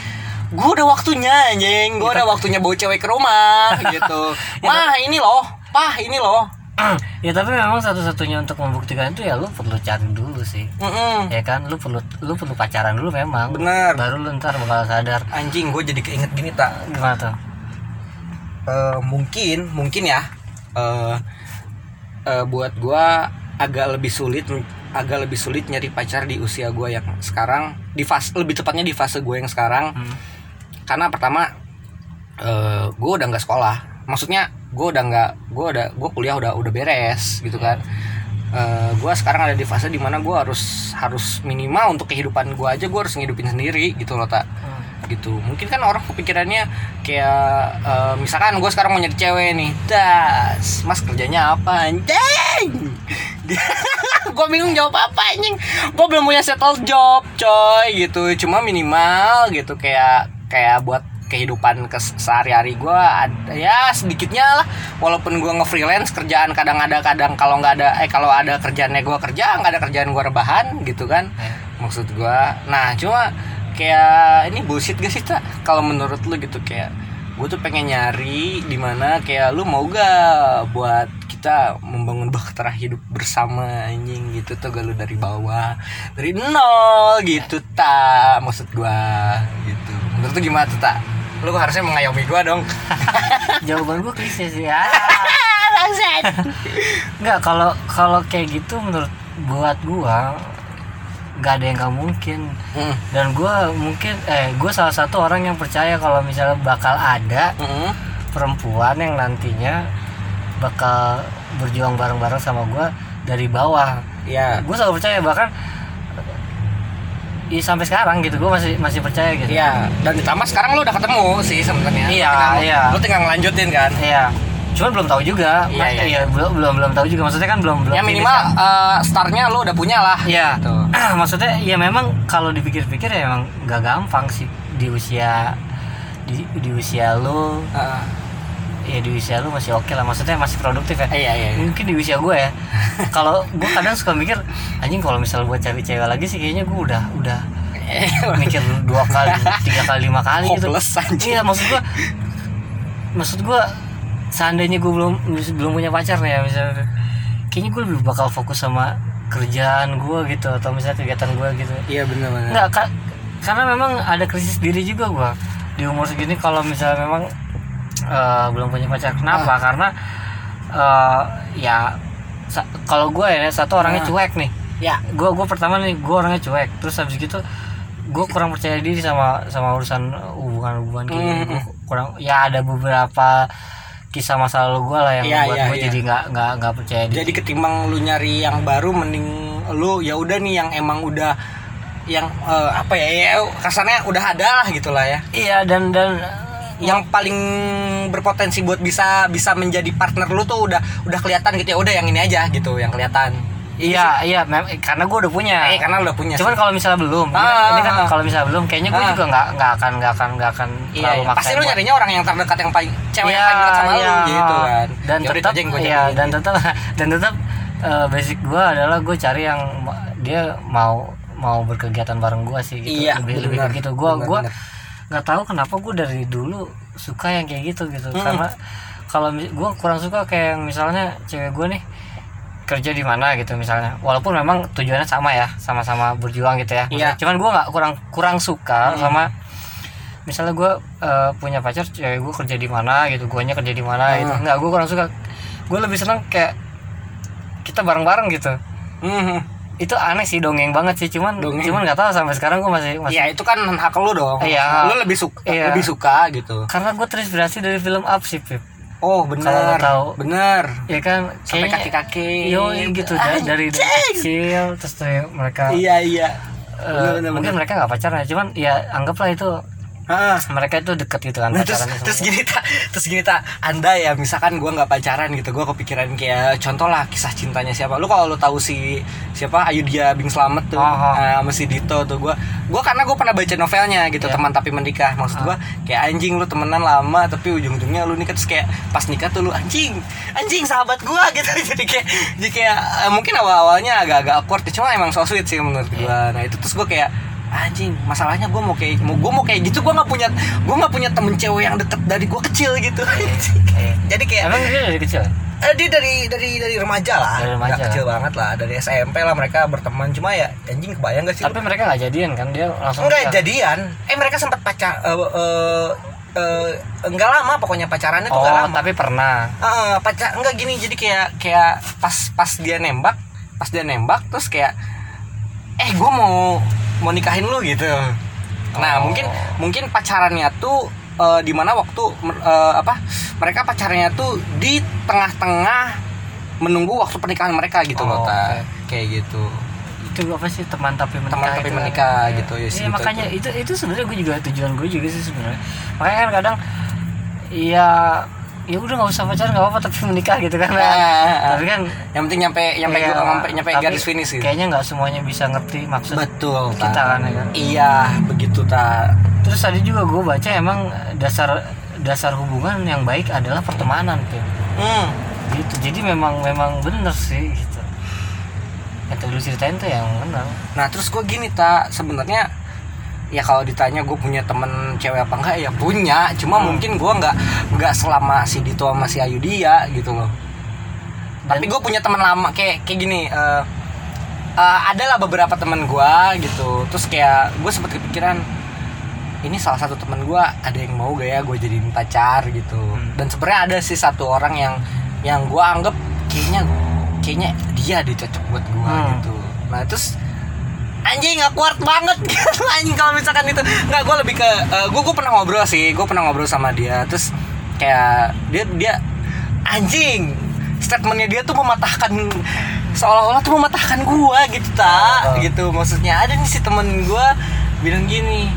gue udah waktunya anjing gue udah waktunya bawa cewek ke rumah gitu mah ini loh pah ini loh ya tapi memang satu-satunya untuk membuktikan itu ya lu perlu cari dulu sih. Mm-mm. Ya kan, lu perlu lu perlu pacaran dulu memang. Bener. Baru lu ntar bakal sadar. anjing gue jadi keinget gini tak Gimana tuh? Eh, mungkin mungkin ya. Eh eh, buat gua agak lebih sulit agak lebih sulit nyari pacar di usia gua yang sekarang di fase lebih tepatnya di fase gue yang sekarang. Hmm. karena pertama eh gue udah nggak sekolah. Maksudnya gue udah nggak gue udah gue kuliah udah udah beres gitu kan. Eh gue sekarang ada di fase di mana gue harus harus minimal untuk kehidupan gue aja gue harus ngidupin sendiri gitu loh tak gitu. Mungkin kan orang kepikirannya kayak eh, misalkan gue sekarang mau nyari cewek nih. Das mas kerjanya apa anjing? Gue bingung jawab apa anjing. Gue belum punya settle job coy gitu. Cuma minimal gitu kayak kayak buat kehidupan kes sehari-hari gue ada ya sedikitnya lah. Walaupun gue nge-freelance kerjaan kadang ada kadang kalau nggak ada eh kalau ada kerjaannya gue kerja nggak ada kerjaan gue rebahan gitu kan. Maksud gue nah cuma kayak ini bullshit gak sih tak kalau menurut lu gitu kayak gue tuh pengen nyari di mana kayak lu mau gak buat kita membangun bahtera hidup bersama anjing gitu tuh gak lu dari bawah dari nol gitu tak maksud gue gitu. Menurut lu gimana tuh tak lu harusnya mengayomi gue dong. Jawaban gue klise sih ya. Nggak kalau kalau kayak gitu menurut buat gua nggak ada yang nggak mungkin Hmm. dan gua mungkin eh gue salah satu orang yang percaya kalau misalnya bakal ada Mm-mm. perempuan yang nantinya bakal berjuang bareng-bareng sama gua dari bawah ya gue selalu percaya bahkan ya sampai sekarang gitu gue masih masih percaya gitu Iya, dan ditambah sekarang lu udah ketemu sih sebenarnya. Iya, iya. Lu tinggal ngelanjutin kan. Iya. Cuman belum tahu juga. Iya, Mas- iya, iya, belum belum belum tahu juga. Maksudnya kan belum belum. Ya minimal kan. eh, startnya lu udah punya lah. Iya. Gitu. Maksudnya ya memang kalau dipikir-pikir ya emang nggak gampang sih di usia di, di usia lu Heeh. ya di usia lu masih oke lah maksudnya masih produktif ya iya iya. iya. mungkin di usia gue ya kalau gue kadang suka mikir anjing kalau misal buat cari cewek lagi sih kayaknya gue udah udah mikir dua kali tiga kali lima kali gitu anjing. iya maksud gue maksud gue seandainya gue belum belum punya pacar nih ya misalnya kayaknya gue lebih bakal fokus sama kerjaan gue gitu atau misalnya kegiatan gue gitu Iya benar benar. Enggak, ka- karena memang ada krisis diri juga gua di umur segini kalau misalnya memang eh, belum punya pacar. Kenapa? Ah. Karena eh, ya kalau gue ya satu orangnya Ah. cuek nih. Ya. Gue gue pertama nih gue orangnya cuek. Terus habis gitu gue kurang percaya diri sama sama urusan hubungan-hubungan kayak gini. Mm-mm. Gua kurang ya ada beberapa kisah masa lalu gue lah yang Iya, membuat iya, gue iya. jadi nggak nggak nggak percaya diri. Jadi ketimbang lu nyari yang baru mending lu ya udah nih yang emang udah yang eh, apa ya ya kasarnya udah ada lah gitulah ya. iya dan dan Yang paling berpotensi buat bisa bisa menjadi partner lu tuh udah udah kelihatan gitu ya. Udah yang ini aja gitu yang kelihatan. Iya iya mem- karena gue udah punya. Eh karena udah punya. Cuman kalau misalnya belum, ini, Ah, ini kan ah, ah. kalau misalnya belum, kayaknya gue Ah. juga nggak nggak akan nggak akan nggak akan Iya, iya. pasti lu nyarinya orang yang terdekat yang paling cewek yang Iya, paling dekat sama iya. lu gitu kan. Dan Yaudah, tetap, yang iya, dan tetap, dan tetap eh, basic gue adalah gue cari yang dia mau mau berkegiatan bareng gue sih gitu. Iya, lebih lebih benar. ke gitu. Gue gue nggak tahu kenapa gue dari dulu suka yang kayak gitu gitu. Mm-mm. Karena kalau gue kurang suka kayak yang misalnya cewek gue nih kerja di mana gitu misalnya walaupun memang tujuannya sama ya sama-sama berjuang gitu ya Iya. cuman gue nggak kurang kurang suka Hmm. sama misalnya gue eh, punya pacar cewek gue kerja di mana gitu guanya kerja di mana gitu Hmm. nggak gue kurang suka gue lebih senang kayak kita bareng-bareng gitu Mhm. itu aneh sih dongeng banget sih cuman Dongeng. cuman nggak tahu sampai sekarang gue masih masih Iya itu kan hak lu dong. Iya. Lu lebih suka Iya. lebih suka gitu. karena gue terinspirasi dari film Up sih Pip Oh benar. tahu. Benar. ya kan Sampai kaki-kaki. yo gitu da- dari, dari kecil terus tuh mereka Iya iya. eh, bener, mungkin bener. mereka nggak pacaran cuman ya anggaplah itu Heeh. mereka itu deket gitu kan Nah, terus, pacarannya terus gini tak terus gini tak anda ya misalkan gua nggak pacaran gitu gua kepikiran kayak contoh lah kisah cintanya siapa. Lu kalau lu tahu si siapa Ayudhya Bing Slamet tuh Oh, oh. eh, sama si Dito tuh gua gua karena gua pernah baca novelnya gitu Iya. teman tapi menikah. Maksud gua kayak anjing lu temenan lama tapi ujung-ujungnya lu nikah terus kayak pas nikah tuh lu anjing anjing sahabat gua gitu. Jadi kayak jadi kayak eh, mungkin awal-awalnya agak-agak awkward ya, cuma emang so sweet sih menurut gua. Nah itu terus gua kayak anjing masalahnya gue mau kayak mau gue mau kayak gitu gue nggak punya gue nggak punya temen cewek yang deket dari gue kecil gitu. Jadi kayak emang dia dari kecil? Eh, dia dari dari dari remaja lah. Dari remaja. Nggak kecil banget lah dari SMP lah mereka berteman. Cuma ya anjing kebayang gak sih tapi mereka nggak jadian kan? Dia langsung enggak nikah. jadian. Eh mereka sempat pacar eh eh, eh, enggak lama pokoknya pacarannya tuh oh enggak lama. tapi pernah. Eh, pacar enggak gini jadi kayak kayak pas pas dia nembak pas dia nembak terus kayak eh gue mau mau nikahin lu gitu Nah, Oh. mungkin mungkin pacarannya tuh eh, di mana waktu eh, apa? Mereka pacarannya tuh di tengah-tengah menunggu waktu pernikahan mereka gitu loh, Oh, Ta. oke. Kayak gitu. itu apa sih teman tapi menikah Teman tapi itu kan? menikah Iya. gitu, ya, Iya, makanya itu itu sebenarnya gue juga tujuan gue juga sih sebenarnya makanya kan kadang ya ya udah nggak usah pacaran nggak apa-apa tapi menikah gitu kan. Ah, tapi kan yang penting nyampe nyampe iya, nyampe, nyampe garis finish gitu. kayaknya nggak semuanya bisa ngerti maksud Betul, Ta. kita kan ya kan? Iya, begitu ta. terus tadi juga gue baca emang dasar dasar hubungan yang baik adalah pertemanan tuh Hmm. gitu. Jadi memang memang bener sih gitu. Yang tadi lu ceritain tuh yang benar Nah, terus gue gini ta, sebenarnya ya kalau ditanya gue punya temen cewek apa enggak ya punya, cuma Hmm. mungkin gue nggak nggak selama si Dito sama si Ayu dia gitu loh. Dan- Tapi gue punya teman lama kayak kayak gini. eh eh, adalah beberapa teman gue gitu. Terus kayak gue sempet kepikiran ini salah satu teman gue ada yang mau gak ya gue jadiin pacar gitu. Hmm. Dan sebenarnya ada sih satu orang yang yang gue anggap kayaknya kayaknya dia deh cocok buat gue Hmm. gitu. Nah terus anjing nggak kuat banget. Gitu anjing kalau misalkan itu. Nggak gue lebih ke gue gue pernah ngobrol sih. Gue pernah ngobrol sama dia. Terus kayak dia dia anjing statementnya dia tuh mematahkan seolah-olah tuh mematahkan gua gitu tak Oh. gitu maksudnya. Ada nih si temen gua bilang gini.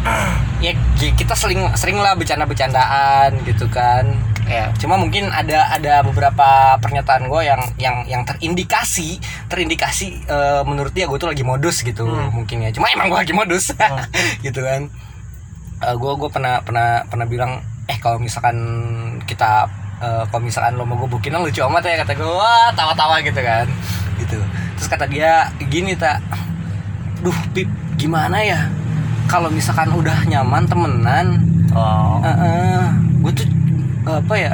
Ya ki- kita sering sering lah bercanda-bercandaan gitu kan ya cuma mungkin ada ada beberapa pernyataan gue yang yang yang terindikasi terindikasi eh, menurut dia gue tuh lagi modus gitu Hmm. mungkin ya. Cuma emang gue lagi modus Hmm. gitu kan. Gue gue pernah pernah pernah bilang eh kalau misalkan kita eh, kalau misalkan lo mau gue bukin lucu amat ya kata gue wah tawa-tawa gitu kan. Gitu. Terus kata dia gini tak duh pip gimana ya? Kalau misalkan udah nyaman temenan oh. gue tuh apa ya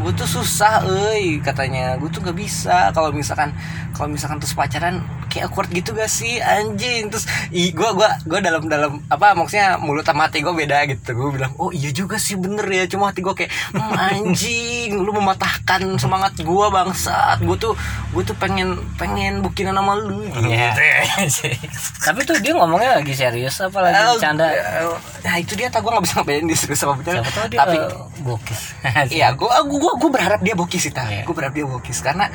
gue tuh susah euy katanya. Gue tuh gak bisa. Kalau misalkan kalau misalkan terus pacaran kayak awkward gitu gak sih? Anjing. Terus i gue gua gua dalam dalam apa maksudnya mulut sama hati gue beda gitu. Gue bilang oh iya juga sih bener ya. Cuma hati gue kayak "Hmm, anjing lu mematahkan semangat gue bangsat. Gue tuh gue tuh pengen pengen bukinan sama lu. Gitu. Iya. tapi tuh dia ngomongnya lagi serius apa lagi Eh, bercanda eh, Nah itu dia tak gue gak bisa ngapain di serius sama bercanda. Tapi eh, bokis Iya, gue gua, gua berharap dia bokis sih, Iya. gue berharap dia bokis. Karena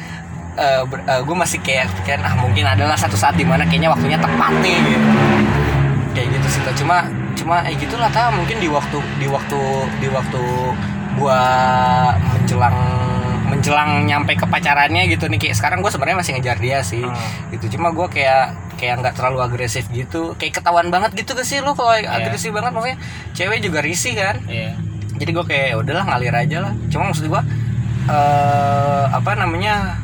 gue masih kayak pikiran ah mungkin adalah satu saat di mana kayaknya waktunya tepat nih gitu. Kayak gitu sih, cuma cuma eh gitulah ta mungkin di waktu di waktu di waktu gua menjelang menjelang nyampe ke pacarannya gitu nih kayak sekarang gue sebenarnya masih ngejar dia sih Hmm. gitu. Cuma gue kayak kayak nggak terlalu agresif gitu. Kayak ketahuan banget gitu gak sih lu kalau Iya. agresif banget maksudnya cewek juga risih kan? Iya jadi gue kayak "Ya udahlah ngalir aja lah. Cuma maksud gue eh apa namanya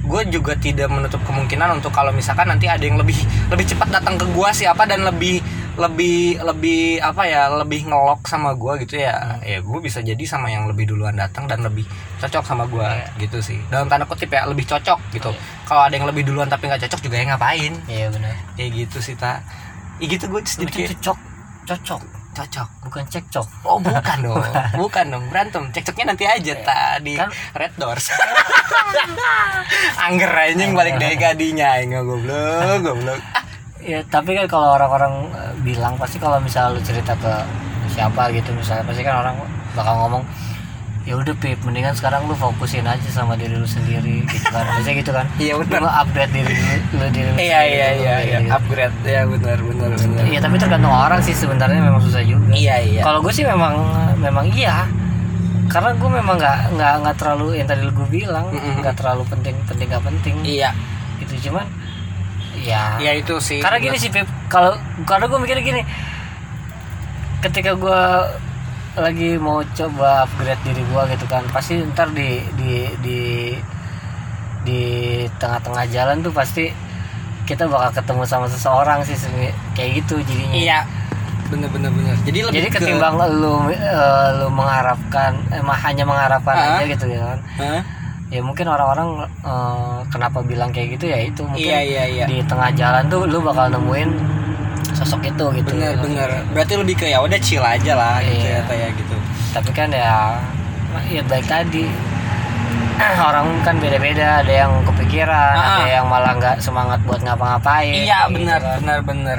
gue juga tidak menutup kemungkinan untuk kalau misalkan nanti ada yang lebih lebih cepat datang ke gue siapa dan lebih lebih lebih apa ya lebih ngelok sama gue gitu ya. Ya gue bisa jadi sama yang lebih duluan datang dan lebih cocok sama gue gitu sih. Dalam tanda kutip ya lebih cocok gitu. Kalau ada yang lebih duluan tapi nggak cocok juga ya ngapain? Iya benar. Kayak gitu sih tak ya gitu gue kayak cocok cocok cocok bukan cekcok Oh bukan dong, bukan dong berantem. Cekcoknya nanti aja tadi Kan- Red Doors. Angger anjing balik dari gadinya, enggak goblok, goblok. ya tapi kan kalau orang-orang eh, bilang pasti kalau misalnya lu cerita ke siapa gitu misalnya pasti kan orang bakal ngomong ya udah pip mendingan sekarang lu fokusin aja sama diri lu sendiri gitu kan biasanya gitu kan Iya, benar. lu upgrade diri lu, lu diri lu Iya iya iya iya, gitu. upgrade ya benar benar benar. Iya tapi tergantung orang sih sebenarnya memang susah juga. Iya iya. Kalau gue sih memang memang iya. Karena gue memang nggak nggak nggak terlalu yang tadi gue bilang nggak terlalu penting penting nggak penting. Iya, Gitu cuman ya. iya itu sih. Karena gini sih Pip, kalau karena gue mikirnya gini. Ketika gue lagi mau coba upgrade diri gue gitu kan, pasti ntar di di di di tengah-tengah jalan tuh pasti kita bakal ketemu sama seseorang sih kayak gitu jadinya. Iya. Bener bener bener. Jadi lebih Jadi ke- ketimbang lu eh, lu mengharapkan emang hanya mengharapkan Ah. aja gitu ya kan. Hah? Ya mungkin orang-orang eh, kenapa bilang kayak gitu ya itu mungkin Iya iya iya. di tengah jalan tuh lu bakal nemuin sosok itu gitu. Bener ya. bener. Berarti lebih ke ya udah chill aja lah gitu Iya. ya kayak gitu. Tapi kan ya ya baik tadi orang kan beda-beda ada yang kepikiran Ah. ada yang malah nggak semangat buat ngapa-ngapain Iya gitu benar kan. benar benar.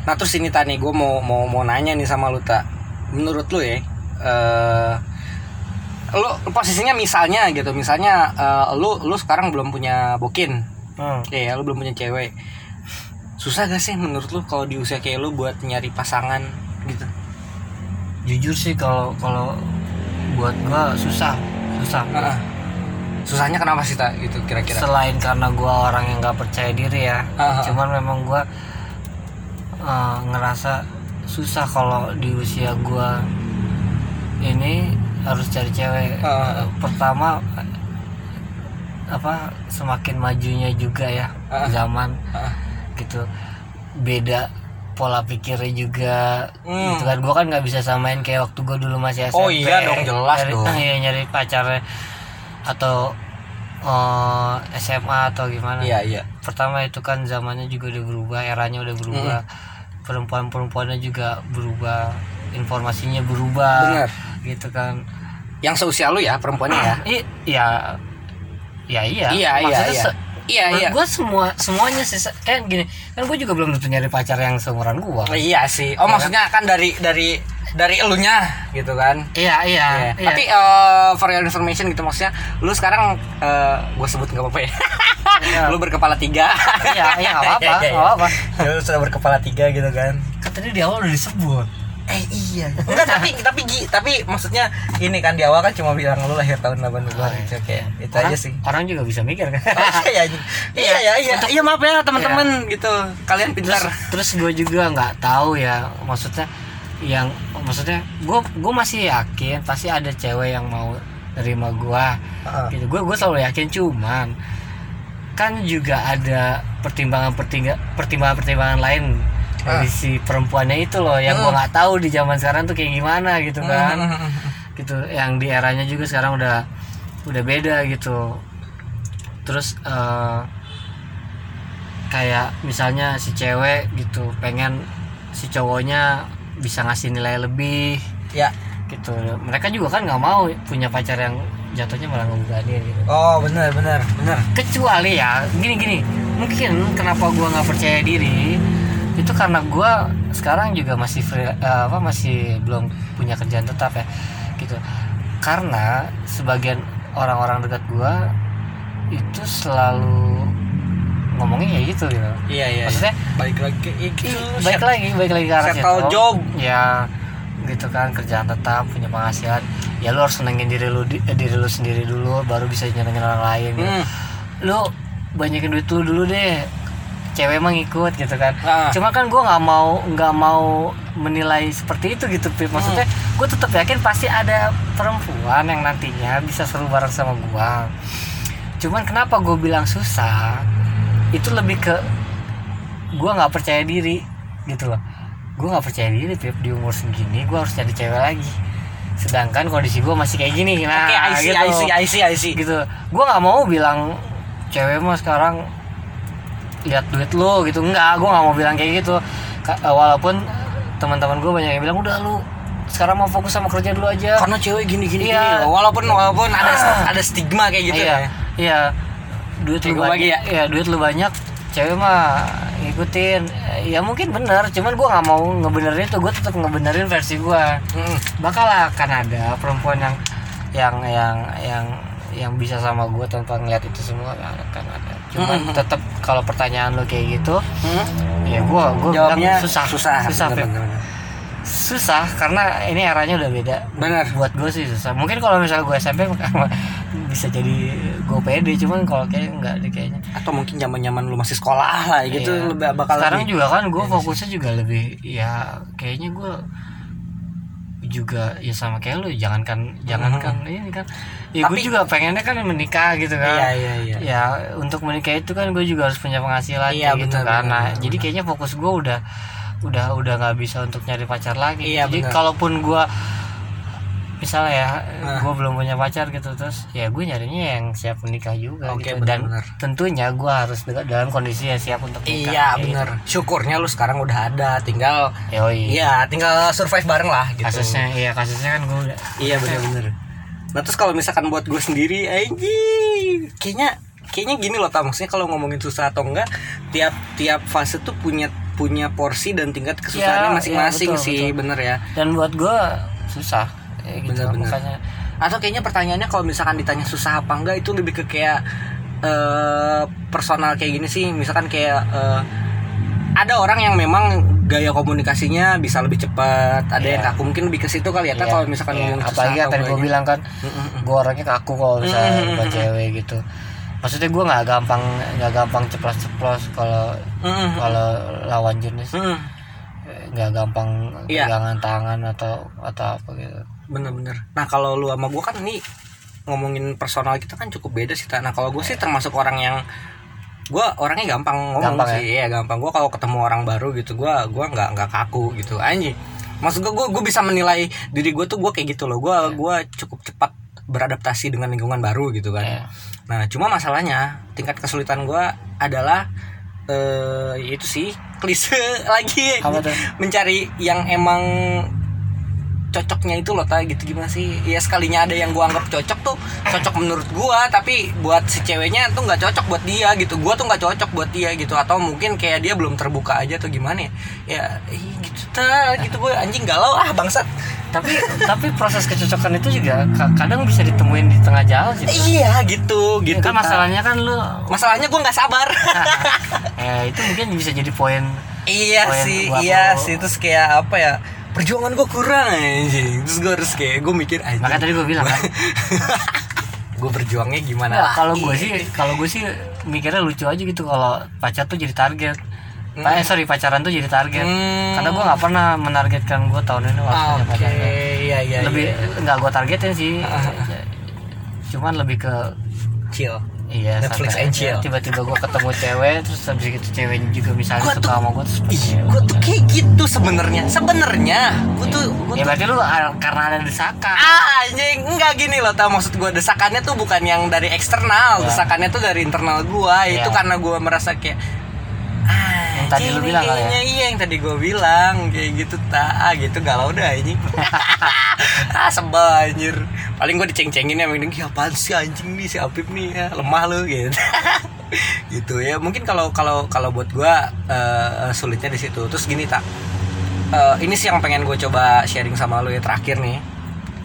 Nah terus ini tani gue mau mau mau nanya nih sama lu tak. Menurut lu ya, eh lu posisinya misalnya gitu, misalnya eh, lu lu sekarang belum punya bokin, Hmm. ya lu belum punya cewek. Susah gak sih menurut lu kalau di usia kayak lu buat nyari pasangan gitu? jujur sih kalau kalau buat gua susah susah Heeh. Susahnya kenapa sih tak gitu kira-kira? selain karena gua orang yang nggak percaya diri ya Ah. cuman memang gua eh, ngerasa susah kalau di usia gua ini harus cari cewek. Eh, pertama apa semakin majunya juga ya Ah. zaman Ah. Gitu beda pola pikirnya juga Hmm. gitu kan gua kan nggak bisa samain kayak waktu gua dulu masih SMP Oh iya dong, jelas nyari, dong. iya nyari pacarnya atau eh, SMA atau gimana Iya iya. pertama itu kan zamannya juga udah berubah eranya udah berubah perempuan-perempuannya juga berubah informasinya berubah Bener. gitu kan Yang seusia lu ya perempuannya ya? Ya ya iya Iya, iya, Maksudnya iya. se- Iya iya. gue semua semuanya sih kan gini kan gue juga belum tentu nyari pacar yang seumuran gue Oh, iya sih. Oh Iya maksudnya kan dari dari dari elunya gitu kan? iya iya, Iya. iya. Tapi eh, for your information gitu maksudnya, lu sekarang gue sebut nggak apa-apa ya. Iya. lu berkepala tiga. iya iya nggak apa-apa Iya, iya, nggak apa-apa lu sudah berkepala tiga gitu kan? kan tadi di awal udah disebut Eh iya. Enggak tapi tapi Gi, tapi maksudnya ini kan di awal kan cuma bilang lu lahir tahun 82 Oh, gitu kayak itu orang, aja sih. orang juga bisa mikir kan iya, iya, iya, iya, iya, iya, maaf ya teman-teman gitu. Kalian pintar. terus gue juga nggak tahu ya maksudnya yang maksudnya gue gue masih yakin pasti ada cewek yang mau nerima gue Heeh. gitu gue gue selalu yakin cuman kan juga ada pertimbangan pertimbangan pertimbangan pertimbangan lain dari Ah. si perempuannya itu loh yang gue Hmm. nggak tahu di zaman sekarang tuh kayak gimana gitu kan Hmm. gitu yang di eranya juga sekarang udah udah beda gitu terus eh, kayak misalnya si cewek gitu pengen si cowoknya bisa ngasih nilai lebih Ya. gitu mereka juga kan nggak mau punya pacar yang jatuhnya malah ngebebanin gitu Oh, benar benar benar. kecuali ya gini gini mungkin kenapa gua nggak percaya diri itu karena gua sekarang juga masih free, eh, apa masih belum punya kerjaan tetap ya gitu karena sebagian orang-orang dekat gua itu selalu ngomongnya ya gitu gitu Iya iya. maksudnya balik lagi ke itu. Ih, baik lagi baik lagi ke arah settle job. ya gitu kan kerjaan tetap punya penghasilan ya lu harus senengin diri lu di- eh, diri lu sendiri dulu baru bisa nyenengin orang lain gitu. Hmm. lu banyakin duit lu dulu deh cewek emang ikut gitu kan Ah. cuma kan gue nggak mau nggak mau menilai seperti itu gitu Pip. maksudnya Hmm. gue tetap yakin pasti ada perempuan yang nantinya bisa seru bareng sama gue cuman kenapa gue bilang susah itu lebih ke gue nggak percaya diri gitu loh gue nggak percaya diri Pip. di umur segini gue harus cari cewek lagi sedangkan kondisi gue masih kayak gini nah Oke, I see, gitu I see, I see, I see. gitu gue nggak mau bilang cewek mah sekarang lihat duit lo gitu enggak gue nggak mau bilang kayak gitu eh, walaupun teman-teman gue banyak yang bilang udah lu sekarang mau fokus sama kerja dulu aja Karena cewek gini-gini Iya. gini. Walaupun walaupun ada Ah. ada stigma kayak gitu iya ya. iya duit lu banyak ya? iya duit lu banyak cewek mah ngikutin ya mungkin bener cuman gue nggak mau ngebenerin itu gue tetap ngebenerin versi gue Mm. bakal akan ada perempuan yang yang yang yang yang bisa sama gue tanpa ngeliat itu semua akan ada cuman Mm-mm. tetap kalau pertanyaan lo kayak gitu Hmm. ya gue gue bilang Jawabnya susah susah. susah bener, bener, bener. susah karena ini eranya udah beda Bener. buat gue sih susah mungkin kalau misalnya gue SMP bisa jadi gue pede cuman kalau kayak enggak deh kayaknya Atau mungkin zaman-zaman lu masih sekolah lah gitu Iya. lebih bakal sekarang lebih. juga kan gue fokusnya juga lebih ya kayaknya gue juga ya sama kayak lu jangankan jangankan ini kan ya gue juga pengennya kan menikah gitu kan Iya, iya, iya. ya untuk menikah itu kan gue juga harus punya penghasilan Iya, gitu benar, kan benar, Nah, benar, jadi benar. kayaknya fokus gue udah udah udah nggak bisa untuk nyari pacar lagi Iya, jadi benar. kalaupun gue misalnya ya Nah. gue belum punya pacar gitu terus ya gue nyarinya yang siap menikah juga Oke, gitu dan benar-benar. tentunya gue harus dalam kondisi yang siap untuk nikah Iya Kayak bener Syukurnya lu sekarang udah ada Tinggal gitu. Yoi. Iya tinggal survive bareng lah gitu kasusnya iya kasusnya kan gue udah Iya bener-bener Nah terus kalau misalkan buat gue sendiri Anjing. Kayaknya Kayaknya gini loh Tam. Maksudnya kalau ngomongin susah atau enggak Tiap tiap fase tuh punya punya porsi dan tingkat kesusahannya Ya, masing-masing ya, betul, sih betul. bener ya. Dan buat gue susah. Ya gitu Bener-bener. makanya. Atau kayaknya pertanyaannya kalau misalkan ditanya susah apa enggak itu lebih ke kayak eh personal kayak gini sih. Misalkan kayak eh, ada orang yang memang gaya komunikasinya bisa lebih cepat ada yang Iya. kaku mungkin lebih ke situ kali ya Iya, kalau misalkan iya. ngomong apalagi yang tadi gue bilang kan Mm-mm. gue orangnya kaku kalau misalnya Mm-mm. buat cewek gitu maksudnya gue nggak gampang nggak gampang ceplos-ceplos kalau Mm-mm. kalau lawan jenis nggak gampang Iya. pegangan tangan atau atau apa gitu bener-bener nah kalau lu sama gue kan ini ngomongin personal kita kan cukup beda sih nah kalau gue sih termasuk orang yang gue orangnya gampang ngomong Gampang sih. ya? Gampang. Gue kalau ketemu orang baru gitu gue gua nggak nggak kaku gitu. Anjing maksud gue gue bisa menilai diri gue tuh gue kayak gitu loh. Gue gua cukup cepat beradaptasi dengan lingkungan baru gitu kan. Iya. nah cuma masalahnya tingkat kesulitan gue adalah eh itu sih klise lagi mencari yang emang cocoknya itu loh ta gitu. Gimana sih? Ya sekalinya ada yang gua anggap cocok tuh cocok menurut gua. Tapi buat si ceweknya tuh nggak cocok buat dia gitu. Gua tuh nggak cocok buat dia gitu. Atau mungkin kayak dia belum terbuka aja atau gimana ya? Ya gitu ta gitu gue anjing galau. Ah bangsat. Tapi tapi proses kecocokan itu juga ka- kadang bisa ditemuin di tengah jalan gitu iya gitu Ya gitu kan masalahnya kan lu masalahnya gua nggak sabar. Eh itu mungkin bisa jadi poin iya Poin sih iya lo. sih. Terus kayak apa ya perjuangan gue kurang anjing. Terus gue harus kayak gue mikir anjing. Makanya tadi gue bilang kan? Gue berjuangnya gimana? Nggak, kalau gue sih kalau gue sih mikirnya lucu aja gitu. Kalau pacar tuh jadi target. Pa- eh sorry pacaran tuh jadi target. Hmm. karena gue nggak pernah menargetkan gue tahun ini harus punya Oke, pacar iya iya. lebih iya. nggak gue targetin sih. Cuman lebih ke chill. Iya Netflix and chill. tiba-tiba gue ketemu cewek terus habis itu ceweknya juga misalnya Gua suka tuh- sama gue terus Ih, ya gue tuh kayak gitu sebenarnya. Sebenarnya, gue tuh, gue ya tuh. berarti lu ah, karena ada desakan Ah, anjing, enggak gini loh, tau maksud gue desakannya tuh bukan yang dari eksternal, Ya. desakannya tuh dari internal gue. Itu Ya. karena gue merasa kayak ah, Yang tadi lu ini bilang kali ya? kayaknya iya yang tadi gue bilang kayak gitu tak ah, gitu galau dah anjing. Ah sebel anjir. Paling gue diceng-cengin ya mending "Ih, apaan sih anjing nih si Apip nih? Ya, lemah lu gitu. Gitu ya. Mungkin kalau kalau kalau buat gue eh, sulitnya di situ. Terus gini tak Eh, ini sih yang pengen gue coba sharing sama lu ya terakhir nih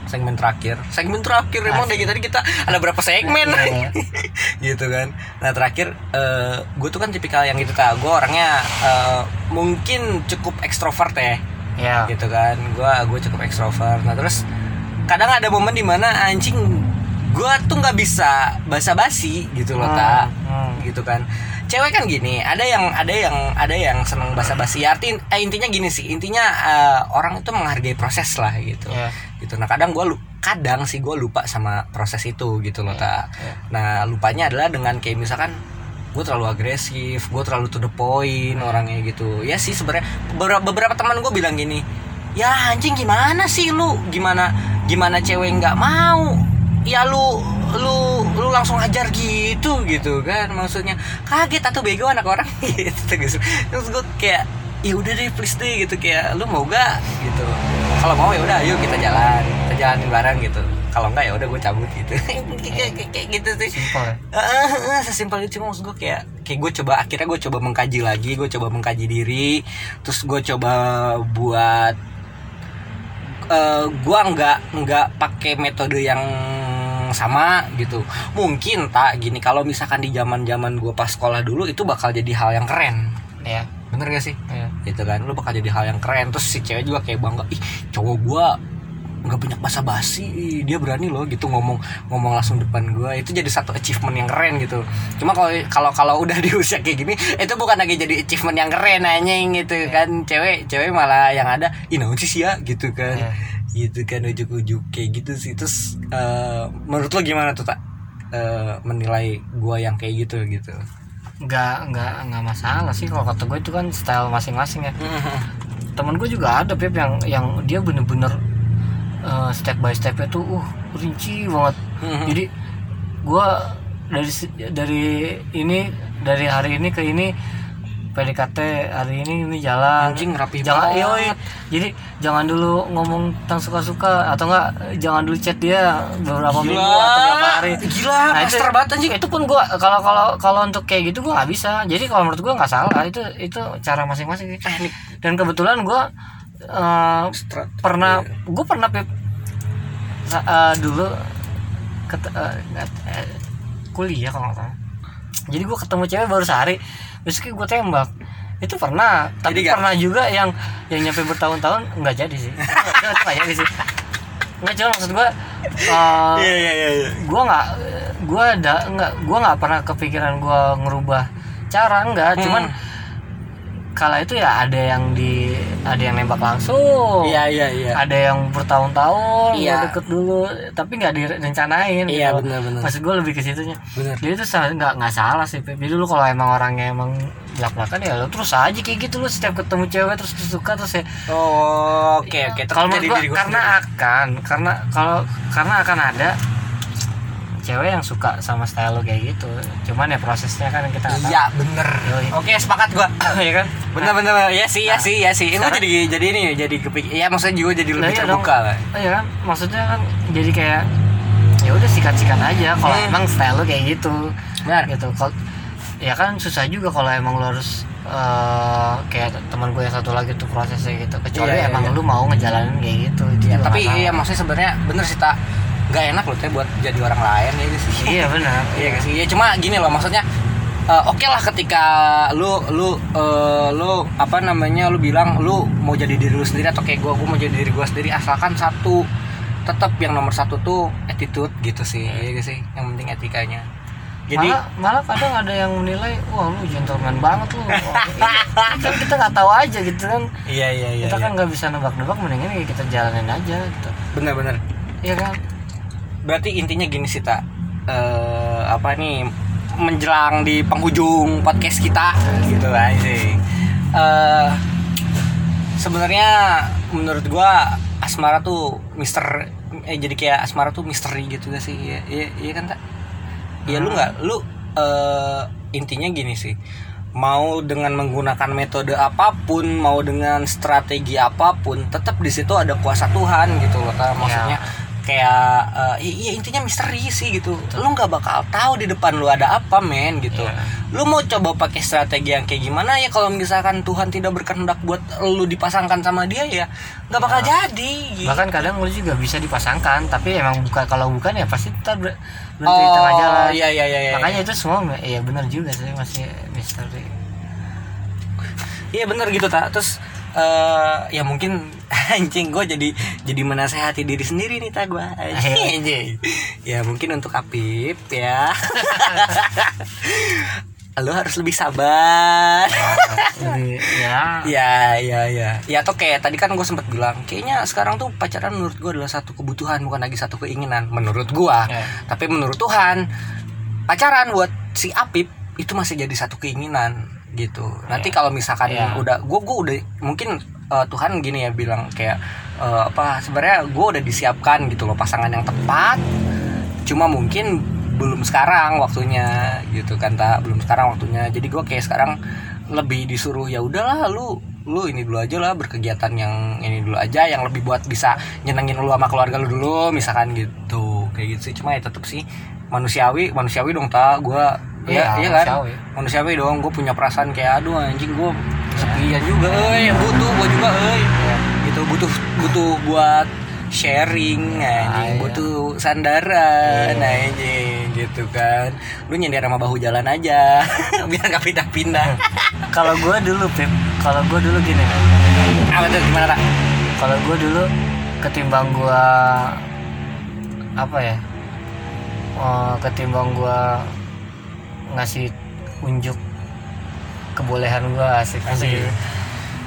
segmen terakhir. Segmen terakhir emang dari tadi kita ada berapa segmen? Iya. gitu kan. Nah terakhir eh gue tuh kan tipikal yang gitu tak gue orangnya eh, mungkin cukup ekstrovert ya. Ya gitu kan. Gue gue cukup ekstrovert. Nah terus kadang ada momen di mana anjing gue tuh nggak bisa basa-basi gitu loh Hmm, tak hmm. gitu kan. Cewek kan gini ada yang ada yang ada yang seneng basa-basi. Ya, arti eh, intinya gini sih. Intinya eh, orang itu menghargai proses lah gitu. Ya gitu. Nah kadang gue kadang sih gue lupa sama proses itu gitu loh tak ya. nah lupanya adalah dengan kayak misalkan gue terlalu agresif gue terlalu to the point orangnya gitu. Ya sih sebenarnya beberapa beberapa teman gue bilang gini ya anjing gimana sih lu? Gimana gimana cewek nggak mau? Ya lu lu lu langsung ajar gitu gitu kan maksudnya. Kaget atau bego anak orang. Gitu terus gue kayak ya udah deh please deh gitu. Kayak lu mau gak gitu kalau mau ya udah ayo kita jalan. Kita jalanin bareng gitu. Kalau enggak ya udah gue cabut gitu. Kayak kayak- gitu sih. Simpel ya? Sesimpel itu. Cuma maksud gue kayak kayak gue coba akhirnya gue coba mengkaji lagi. Gue coba mengkaji diri. Terus gue coba buat eh gue nggak nggak pakai metode yang sama gitu. Mungkin tak gini. Kalau misalkan di zaman zaman gue pas sekolah dulu itu bakal jadi hal yang keren ya bener gak sih? Ya gitu kan lu bakal jadi hal yang keren. Terus si cewek juga kayak bangga ih cowok gua nggak banyak basa basi dia berani loh gitu ngomong ngomong langsung depan gua. Itu jadi satu achievement yang keren gitu. Cuma kalau kalau kalau udah di usia kayak gini itu bukan lagi jadi achievement yang keren anjing gitu kan. Cewek cewek malah yang ada ih naon sih sia? gitu kan. Iya. gitu kan ujuk-ujuk kayak gitu sih. Terus eh, menurut lo gimana tuh tak Eh, menilai gua yang kayak gitu gitu nggak nggak nggak masalah sih. Kalau kata gue itu kan style masing-masing ya. Temen gue juga ada Pep yang yang dia bener-bener uh, step by stepnya tuh uh rinci banget. Jadi gue dari dari ini dari hari ini ke ini PDKT hari ini ini jalan Anjing rapi jangan banget. yoi. jadi jangan dulu ngomong tentang suka-suka atau enggak jangan dulu chat dia beberapa Gila. minggu atau beberapa hari Gila, master banget, anjing. itu pun gua kalau kalau kalau untuk kayak gitu gua nggak bisa jadi kalau menurut gua nggak salah itu itu cara masing-masing. Teknik. dan kebetulan gua eh, Strat- pernah Iya. gue pernah Pip, sa- eh, dulu ket- eh, kuliah kalau nggak salah jadi gue ketemu cewek baru sehari besoknya gue tembak itu pernah tapi Jadi nggak- pernah juga yang yang nyampe bertahun-tahun nggak jadi sih itu nggak jadi sih nggak cuma maksud gue eh, Iya iya iya. iya. gue nggak gue ada nggak gue nggak pernah kepikiran gue ngerubah cara cuman Hmm. Kala itu ya ada yang di ada yang nembak langsung Iya iya iya. ada yang bertahun-tahun Iya. deket dulu tapi nggak direncanain Iya, gitu. benar-benar. maksud gue lebih ke situnya Bener. jadi itu nggak nggak salah sih jadi lu kalau emang orangnya emang belak belakan ya lu terus aja kayak gitu lu setiap ketemu cewek terus suka terus ya Oh, oke oke. Kalau menurut gua karena sendiri. akan karena kalau karena akan ada cewek yang suka sama style lu kayak gitu cuman ya prosesnya kan kita nggak tahu. Iya bener. Yoi. Oke sepakat gua. ya kan Bener bener ya sih ya Nah, sih ya sih. Ini jadi jadi ini jadi kepik. Ya maksudnya juga jadi lebih iya terbuka dong. lah. Oh, iya kan maksudnya kan jadi kayak ya udah sikat-sikat aja kalau Hmm. emang style lu kayak gitu Benar. gitu kalau ya kan susah juga kalau emang lu harus eh, kayak teman gue yang satu lagi tuh prosesnya gitu kecuali Iya, iya, emang iya. lu mau ngejalanin kayak gitu itu Ya, juga tapi iya maksudnya sebenarnya bener sih tak nggak enak loh teh buat jadi orang lain ya gitu sih. iya benar. Iya sih? Ya cuma gini loh maksudnya eh, oke lah ketika lu lu eh, lu apa namanya lu bilang lu mau jadi diri lu sendiri atau kayak gua gua mau jadi diri gua sendiri asalkan satu tetap yang nomor satu tuh attitude gitu sih iya gak sih yang penting etikanya. Jadi malah malah kadang ada yang menilai wah lu gentleman banget lu. Wah, iya, kan kita nggak tahu aja gitu kan. Iya iya iya, kita iya. kan nggak bisa nebak-nebak mendingan ya kita jalanin aja gitu. Bener-bener iya kan berarti intinya gini sih tak Eh, apa nih menjelang di penghujung podcast kita gitu aja sih Eh, sebenarnya menurut gua asmara tuh mister eh jadi kayak asmara tuh misteri gitu gak sih? Iya iya, iya kan tak ya lu nggak? Lu eh, intinya gini sih. Mau dengan menggunakan metode apa pun mau dengan strategi apa pun tetap di situ ada kuasa Tuhan gitu loh tak maksudnya kayak i- iya intinya misteri sih gitu lu nggak bakal tahu di depan lu ada apa men gitu Iya. lu mau coba pakai strategi yang kayak gimana ya kalau misalkan Tuhan tidak berkehendak buat lu dipasangkan sama dia ya nggak bakal jadi gitu. bahkan kadang lu juga bisa dipasangkan tapi emang bukan kalau bukan ya pasti ntar ber- berhenti di tengah jalan iya iya iya iya. makanya itu semua ya benar juga sih masih misteri Iya bener gitu tak Terus eh ya mungkin anjing gue jadi jadi menasehati diri sendiri nih tak gue anjing. Ya mungkin untuk Apip ya. Lo harus lebih sabar. Ya. Ya ya ya. Ya atau kayak tadi kan gue sempat bilang kayaknya sekarang tuh pacaran menurut gue adalah satu kebutuhan bukan lagi satu keinginan menurut gue Ya. tapi menurut Tuhan pacaran buat si Apip itu masih jadi satu keinginan gitu. Nanti Ya. kalau misalkan Ya. udah gue gue udah mungkin eh, Tuhan gini ya bilang kayak eh, apa sebenarnya gue udah disiapkan gitu loh pasangan yang tepat. Cuma mungkin belum sekarang waktunya gitu kan tak belum sekarang waktunya. Jadi gue kayak sekarang lebih disuruh ya udahlah lu lu ini dulu aja lah berkegiatan yang ini dulu aja yang lebih buat bisa nyenengin lu sama keluarga lu dulu misalkan gitu. Kayak gitu sih. Cuma ya tetep sih manusiawi manusiawi dong tak gue Iya, ya iya kan manusiawi. manusiawi dong gue punya perasaan kayak aduh anjing gue kesepian juga eh butuh gue juga eh gitu butuh butuh buat sharing Ah, anjing iya. butuh sandaran Iya. anjing gitu kan lu nyender sama bahu jalan aja biar gak pindah-pindah kalau gue dulu Pip kalau gue dulu gini apa tuh gimana kalau gue dulu ketimbang gue apa ya Oh, ketimbang gue ngasih unjuk kebolehan gue asik Asik.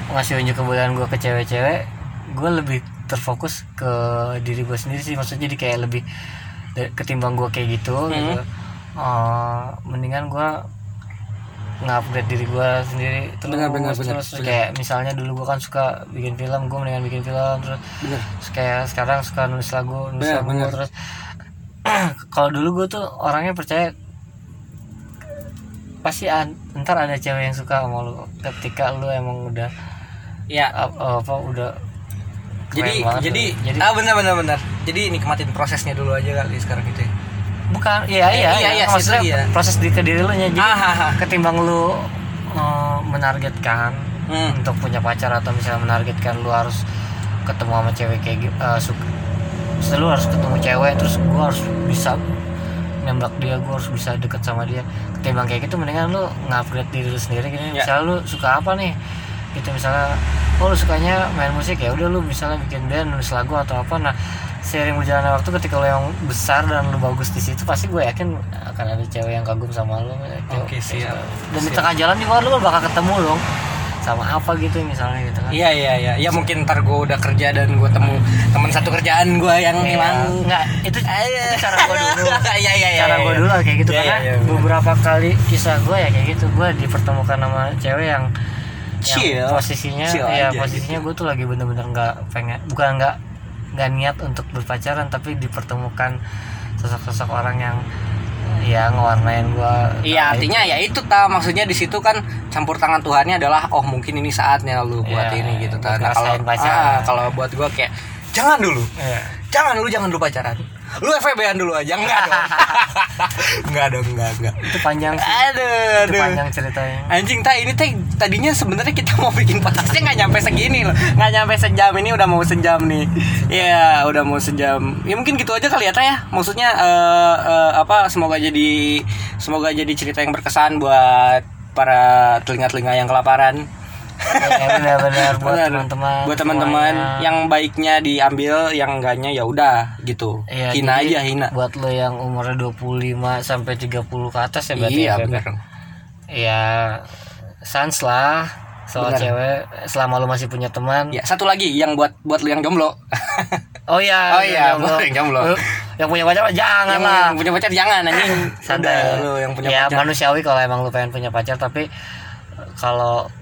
ngasih unjuk kebolehan gue ke cewek-cewek gue lebih terfokus ke diri gue sendiri sih maksudnya jadi kayak lebih ketimbang gue kayak gitu Hmm. gitu Oh, mendingan gue nge-upgrade diri gue sendiri terus Benar, benar, benar, terus benar. kayak misalnya dulu gue kan suka bikin film gue mendingan bikin film terus bener Terus kayak sekarang suka nulis lagu nulis Bener, lagu bener. terus kalau dulu gue tuh orangnya percaya pasti an- ntar ada cewek yang suka sama lu ketika lu emang udah ya apa, apa udah jadi jadi, jadi ah benar benar benar jadi nikmatin prosesnya dulu aja kali sekarang gitu ya bukan iya iya, iya, iya, sih, maksudnya iya. proses di ke diri lu nya jadi Ah, ah, ah. ketimbang lu eh, menargetkan Hmm. untuk punya pacar atau misalnya menargetkan lu harus ketemu sama cewek kayak gitu suka Terus lu harus ketemu cewek terus gua harus bisa nembak dia gua harus bisa deket sama dia. Ketimbang kayak gitu mendingan lu ngupgrade diri lu sendiri. Gitu Ya. misalnya lu suka apa nih? Gitu misalnya oh lu sukanya main musik. Ya udah lu misalnya bikin band nulis lagu atau apa. Nah seiring berjalannya waktu ketika lu yang besar dan lu bagus di situ pasti gue yakin akan ada cewek yang kagum sama lu. Oke, siap. dan di tengah jalan juga lu bakal ketemu dong sama apa gitu misalnya gitu kan Iya iya iya. Ya mungkin ntar gue udah kerja dan gue temu teman satu kerjaan gue yang Iya, emang enggak itu, itu cara gue dulu Iya iya iya. cara gue dulu kayak gitu Iya, karena iya, iya, bener. beberapa kali kisah gue ya kayak gitu gue dipertemukan sama cewek yang Chill. yang posisinya Chill ya aja gitu. posisinya gue tuh lagi bener-bener nggak pengen bukan nggak nggak niat untuk berpacaran tapi dipertemukan sosok-sosok orang yang ya ngewarnain gue Iya artinya ya itu ta maksudnya di situ kan campur tangan Tuhannya adalah oh mungkin ini saatnya lu buat Iya, ini gitu ta. Nah kalau ah, kalau buat gue kayak jangan dulu, Iya. jangan lu jangan dulu pacaran. Lu FVB-an dulu aja enggak dong. enggak dong enggak enggak. itu panjang sih. Aduh, itu aduh. panjang ceritanya. Anjing ta ini teh tadinya sebenarnya kita mau bikin podcastnya nggak nyampe segini loh. Nggak nyampe sejam ini udah mau sejam nih. Ya udah mau sejam. Ya mungkin gitu aja kali ya ta ya. Maksudnya eh, eh, apa semoga jadi semoga jadi cerita yang berkesan buat para telinga-telinga yang kelaparan ya benar-benar buat teman-teman buat teman-teman yang baiknya diambil yang enggaknya ya udah gitu. Iya, hina jadi aja hina. buat lo yang umurnya 25 sampai 30 ke atas ya berarti iya ya, benar. Ya sans lah soal Bener. cewek selama lu masih punya teman. Ya satu lagi yang buat buat lu yang jomblo. Oh iya Oh iya, yang jomblo. yang jomblo. Yang punya pacar jangan yang, lah. yang punya pacar jangan anjing. Santai. Lu yang punya ya pacar. manusiawi kalau emang lu pengen punya pacar tapi kalau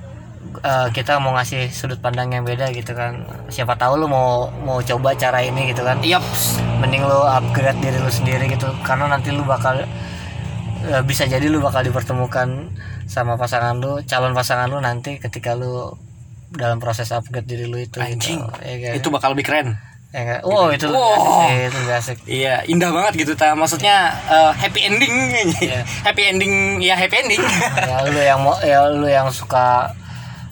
eh, kita mau ngasih sudut pandang yang beda gitu kan siapa tahu lu mau mau coba cara ini gitu kan Yaps. mending lu upgrade diri lu sendiri gitu karena nanti lu bakal eh, bisa jadi lu bakal dipertemukan sama pasangan lu calon pasangan lu nanti ketika lu dalam proses upgrade diri lu itu Anjing. gitu. Ya, kan? Itu bakal lebih keren. Ya, wow itu Wow. asik sih, itu lebih asik Iya, indah banget gitu ta. Maksudnya eh, happy ending. Iya. happy ending ya happy ending. ya lu yang mau ya lu yang suka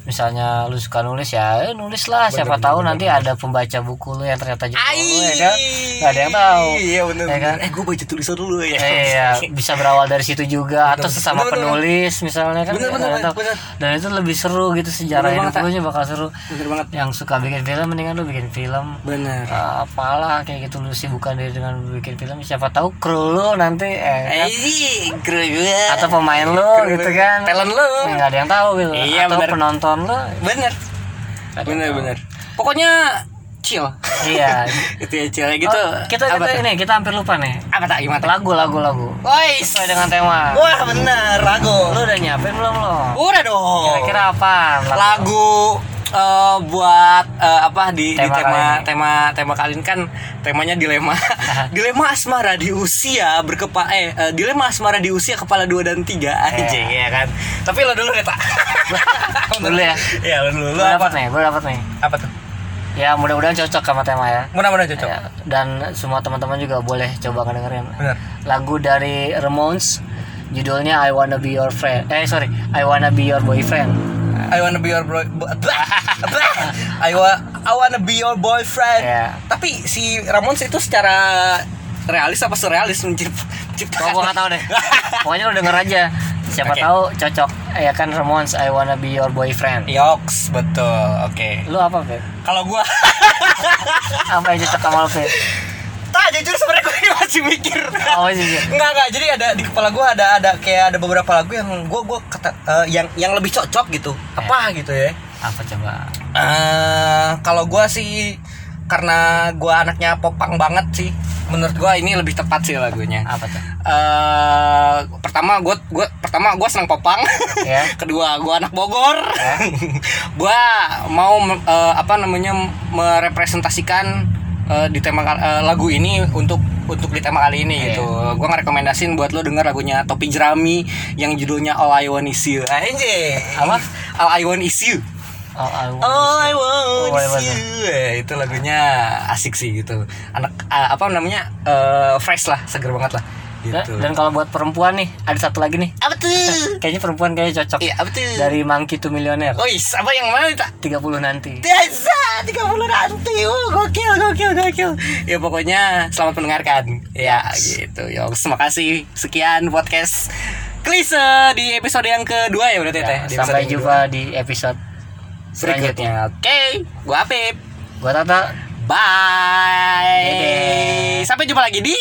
misalnya lu suka nulis ya eh, nulis lah siapa tahu nanti ada pembaca buku lu yang ternyata juga lu ya kan nggak ada yang tahu Iya benar. Ya kan? Eh gue baca tulisan dulu ya. Eh, iya bisa berawal dari situ juga atau Bener, sesama bener, bener. penulis misalnya kan Bener, bener, bener. dan itu lebih seru gitu sejarah Bener hidup banget, lu bakal seru Bener banget. yang suka bikin film mendingan lu bikin film Bener. Ah, apalah kayak gitu lu sibukan diri dengan bikin film siapa tahu kru lu nanti eh, kan? Eh, keren gue. atau pemain lu Keren gitu kan Talent lu. nggak ada yang tahu gitu Iya, atau bener. penonton Bener. ada yang Bener tahu. bener. Pokoknya chill. iya gitu ya chill gitu. Oh, kita kita tuh? ini kita hampir lupa nih Apa tak gimana? lagu lagu lagu Woi, sesuai dengan tema Wah bener lagu. lu udah nyiapin belum lo Udah dong. kira-kira apa lagu eh, buat eh, apa di Tema di tema tema tema kali ini kan temanya dilema. Dilema asmara di usia berkepa eh eh, dilema asmara di usia kepala dua dan tiga. Aja ya kan? Tapi lo dulu ya tak Dulu ya. ya lo dulu. Lo dapat nih gue dapat nih. Apa tuh? Ya mudah-mudahan cocok sama tema ya. Mudah-mudahan cocok. Ya, dan semua teman-teman juga boleh coba ngedengerin. Benar. Lagu dari Ramones judulnya I Wanna Be Your Friend eh sorry I Wanna Be Your Boyfriend I wanna be your boy I, wa- I wanna be your boyfriend ya tapi si Ramones itu secara realis apa surrealis menciptakan gua nggak tahu deh. Pokoknya lu denger aja. Siapa Oke. tahu cocok. Ya kan Ramones I Wanna Be Your Boyfriend. Yoks betul oke Lu apa, Feb? kalau gua Apa yang cocok sama lu, Feb? Tak jujur sebenarnya gue ini masih mikir Apa sih? Feb? Enggak enggak jadi ada di kepala gue ada ada kayak ada beberapa lagu yang gue gue kata eh, yang yang lebih cocok gitu apa gitu ya Apa coba? eh kalau gue sih karena gue anaknya popang banget sih menurut gue ini lebih tepat sih lagunya Apa tuh? eh pertama gue gua pertama gue senang popang Ya. kedua gue anak Bogor Ya. gue mau eh, apa namanya merepresentasikan eh, di tema kal- eh, lagu ini untuk untuk di tema kali ini Iya. gitu. Gua ngerekomendasin buat lo denger lagunya Topi Jerami yang judulnya All I Want Is You. Anjir. Apa? All I Want Is You. I want All I want is you. Eh, itu lagunya asik sih gitu. Anak ah, apa namanya? eh, fresh lah, seger banget lah. Dan, Gitu. dan kalau buat perempuan nih, ada satu lagi nih. apa tuh? Kayaknya perempuan kayaknya cocok. Iya, apa tuh? Dari Monkey to Millionaire. Oh, is, apa yang mana tak? 30 nanti. Desa 30 nanti. Oh, gokil, gokil, gokil. Ya pokoknya selamat mendengarkan. Ya, gitu. Ya, terima kasih. Sekian podcast Klise di episode yang kedua ya berarti Ya, teh. Sampai jumpa di episode kedua. selanjutnya. berikutnya. Oke, gua Apip. Gua Tata. Bye. Dadah. Sampai jumpa lagi di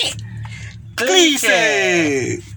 Klise.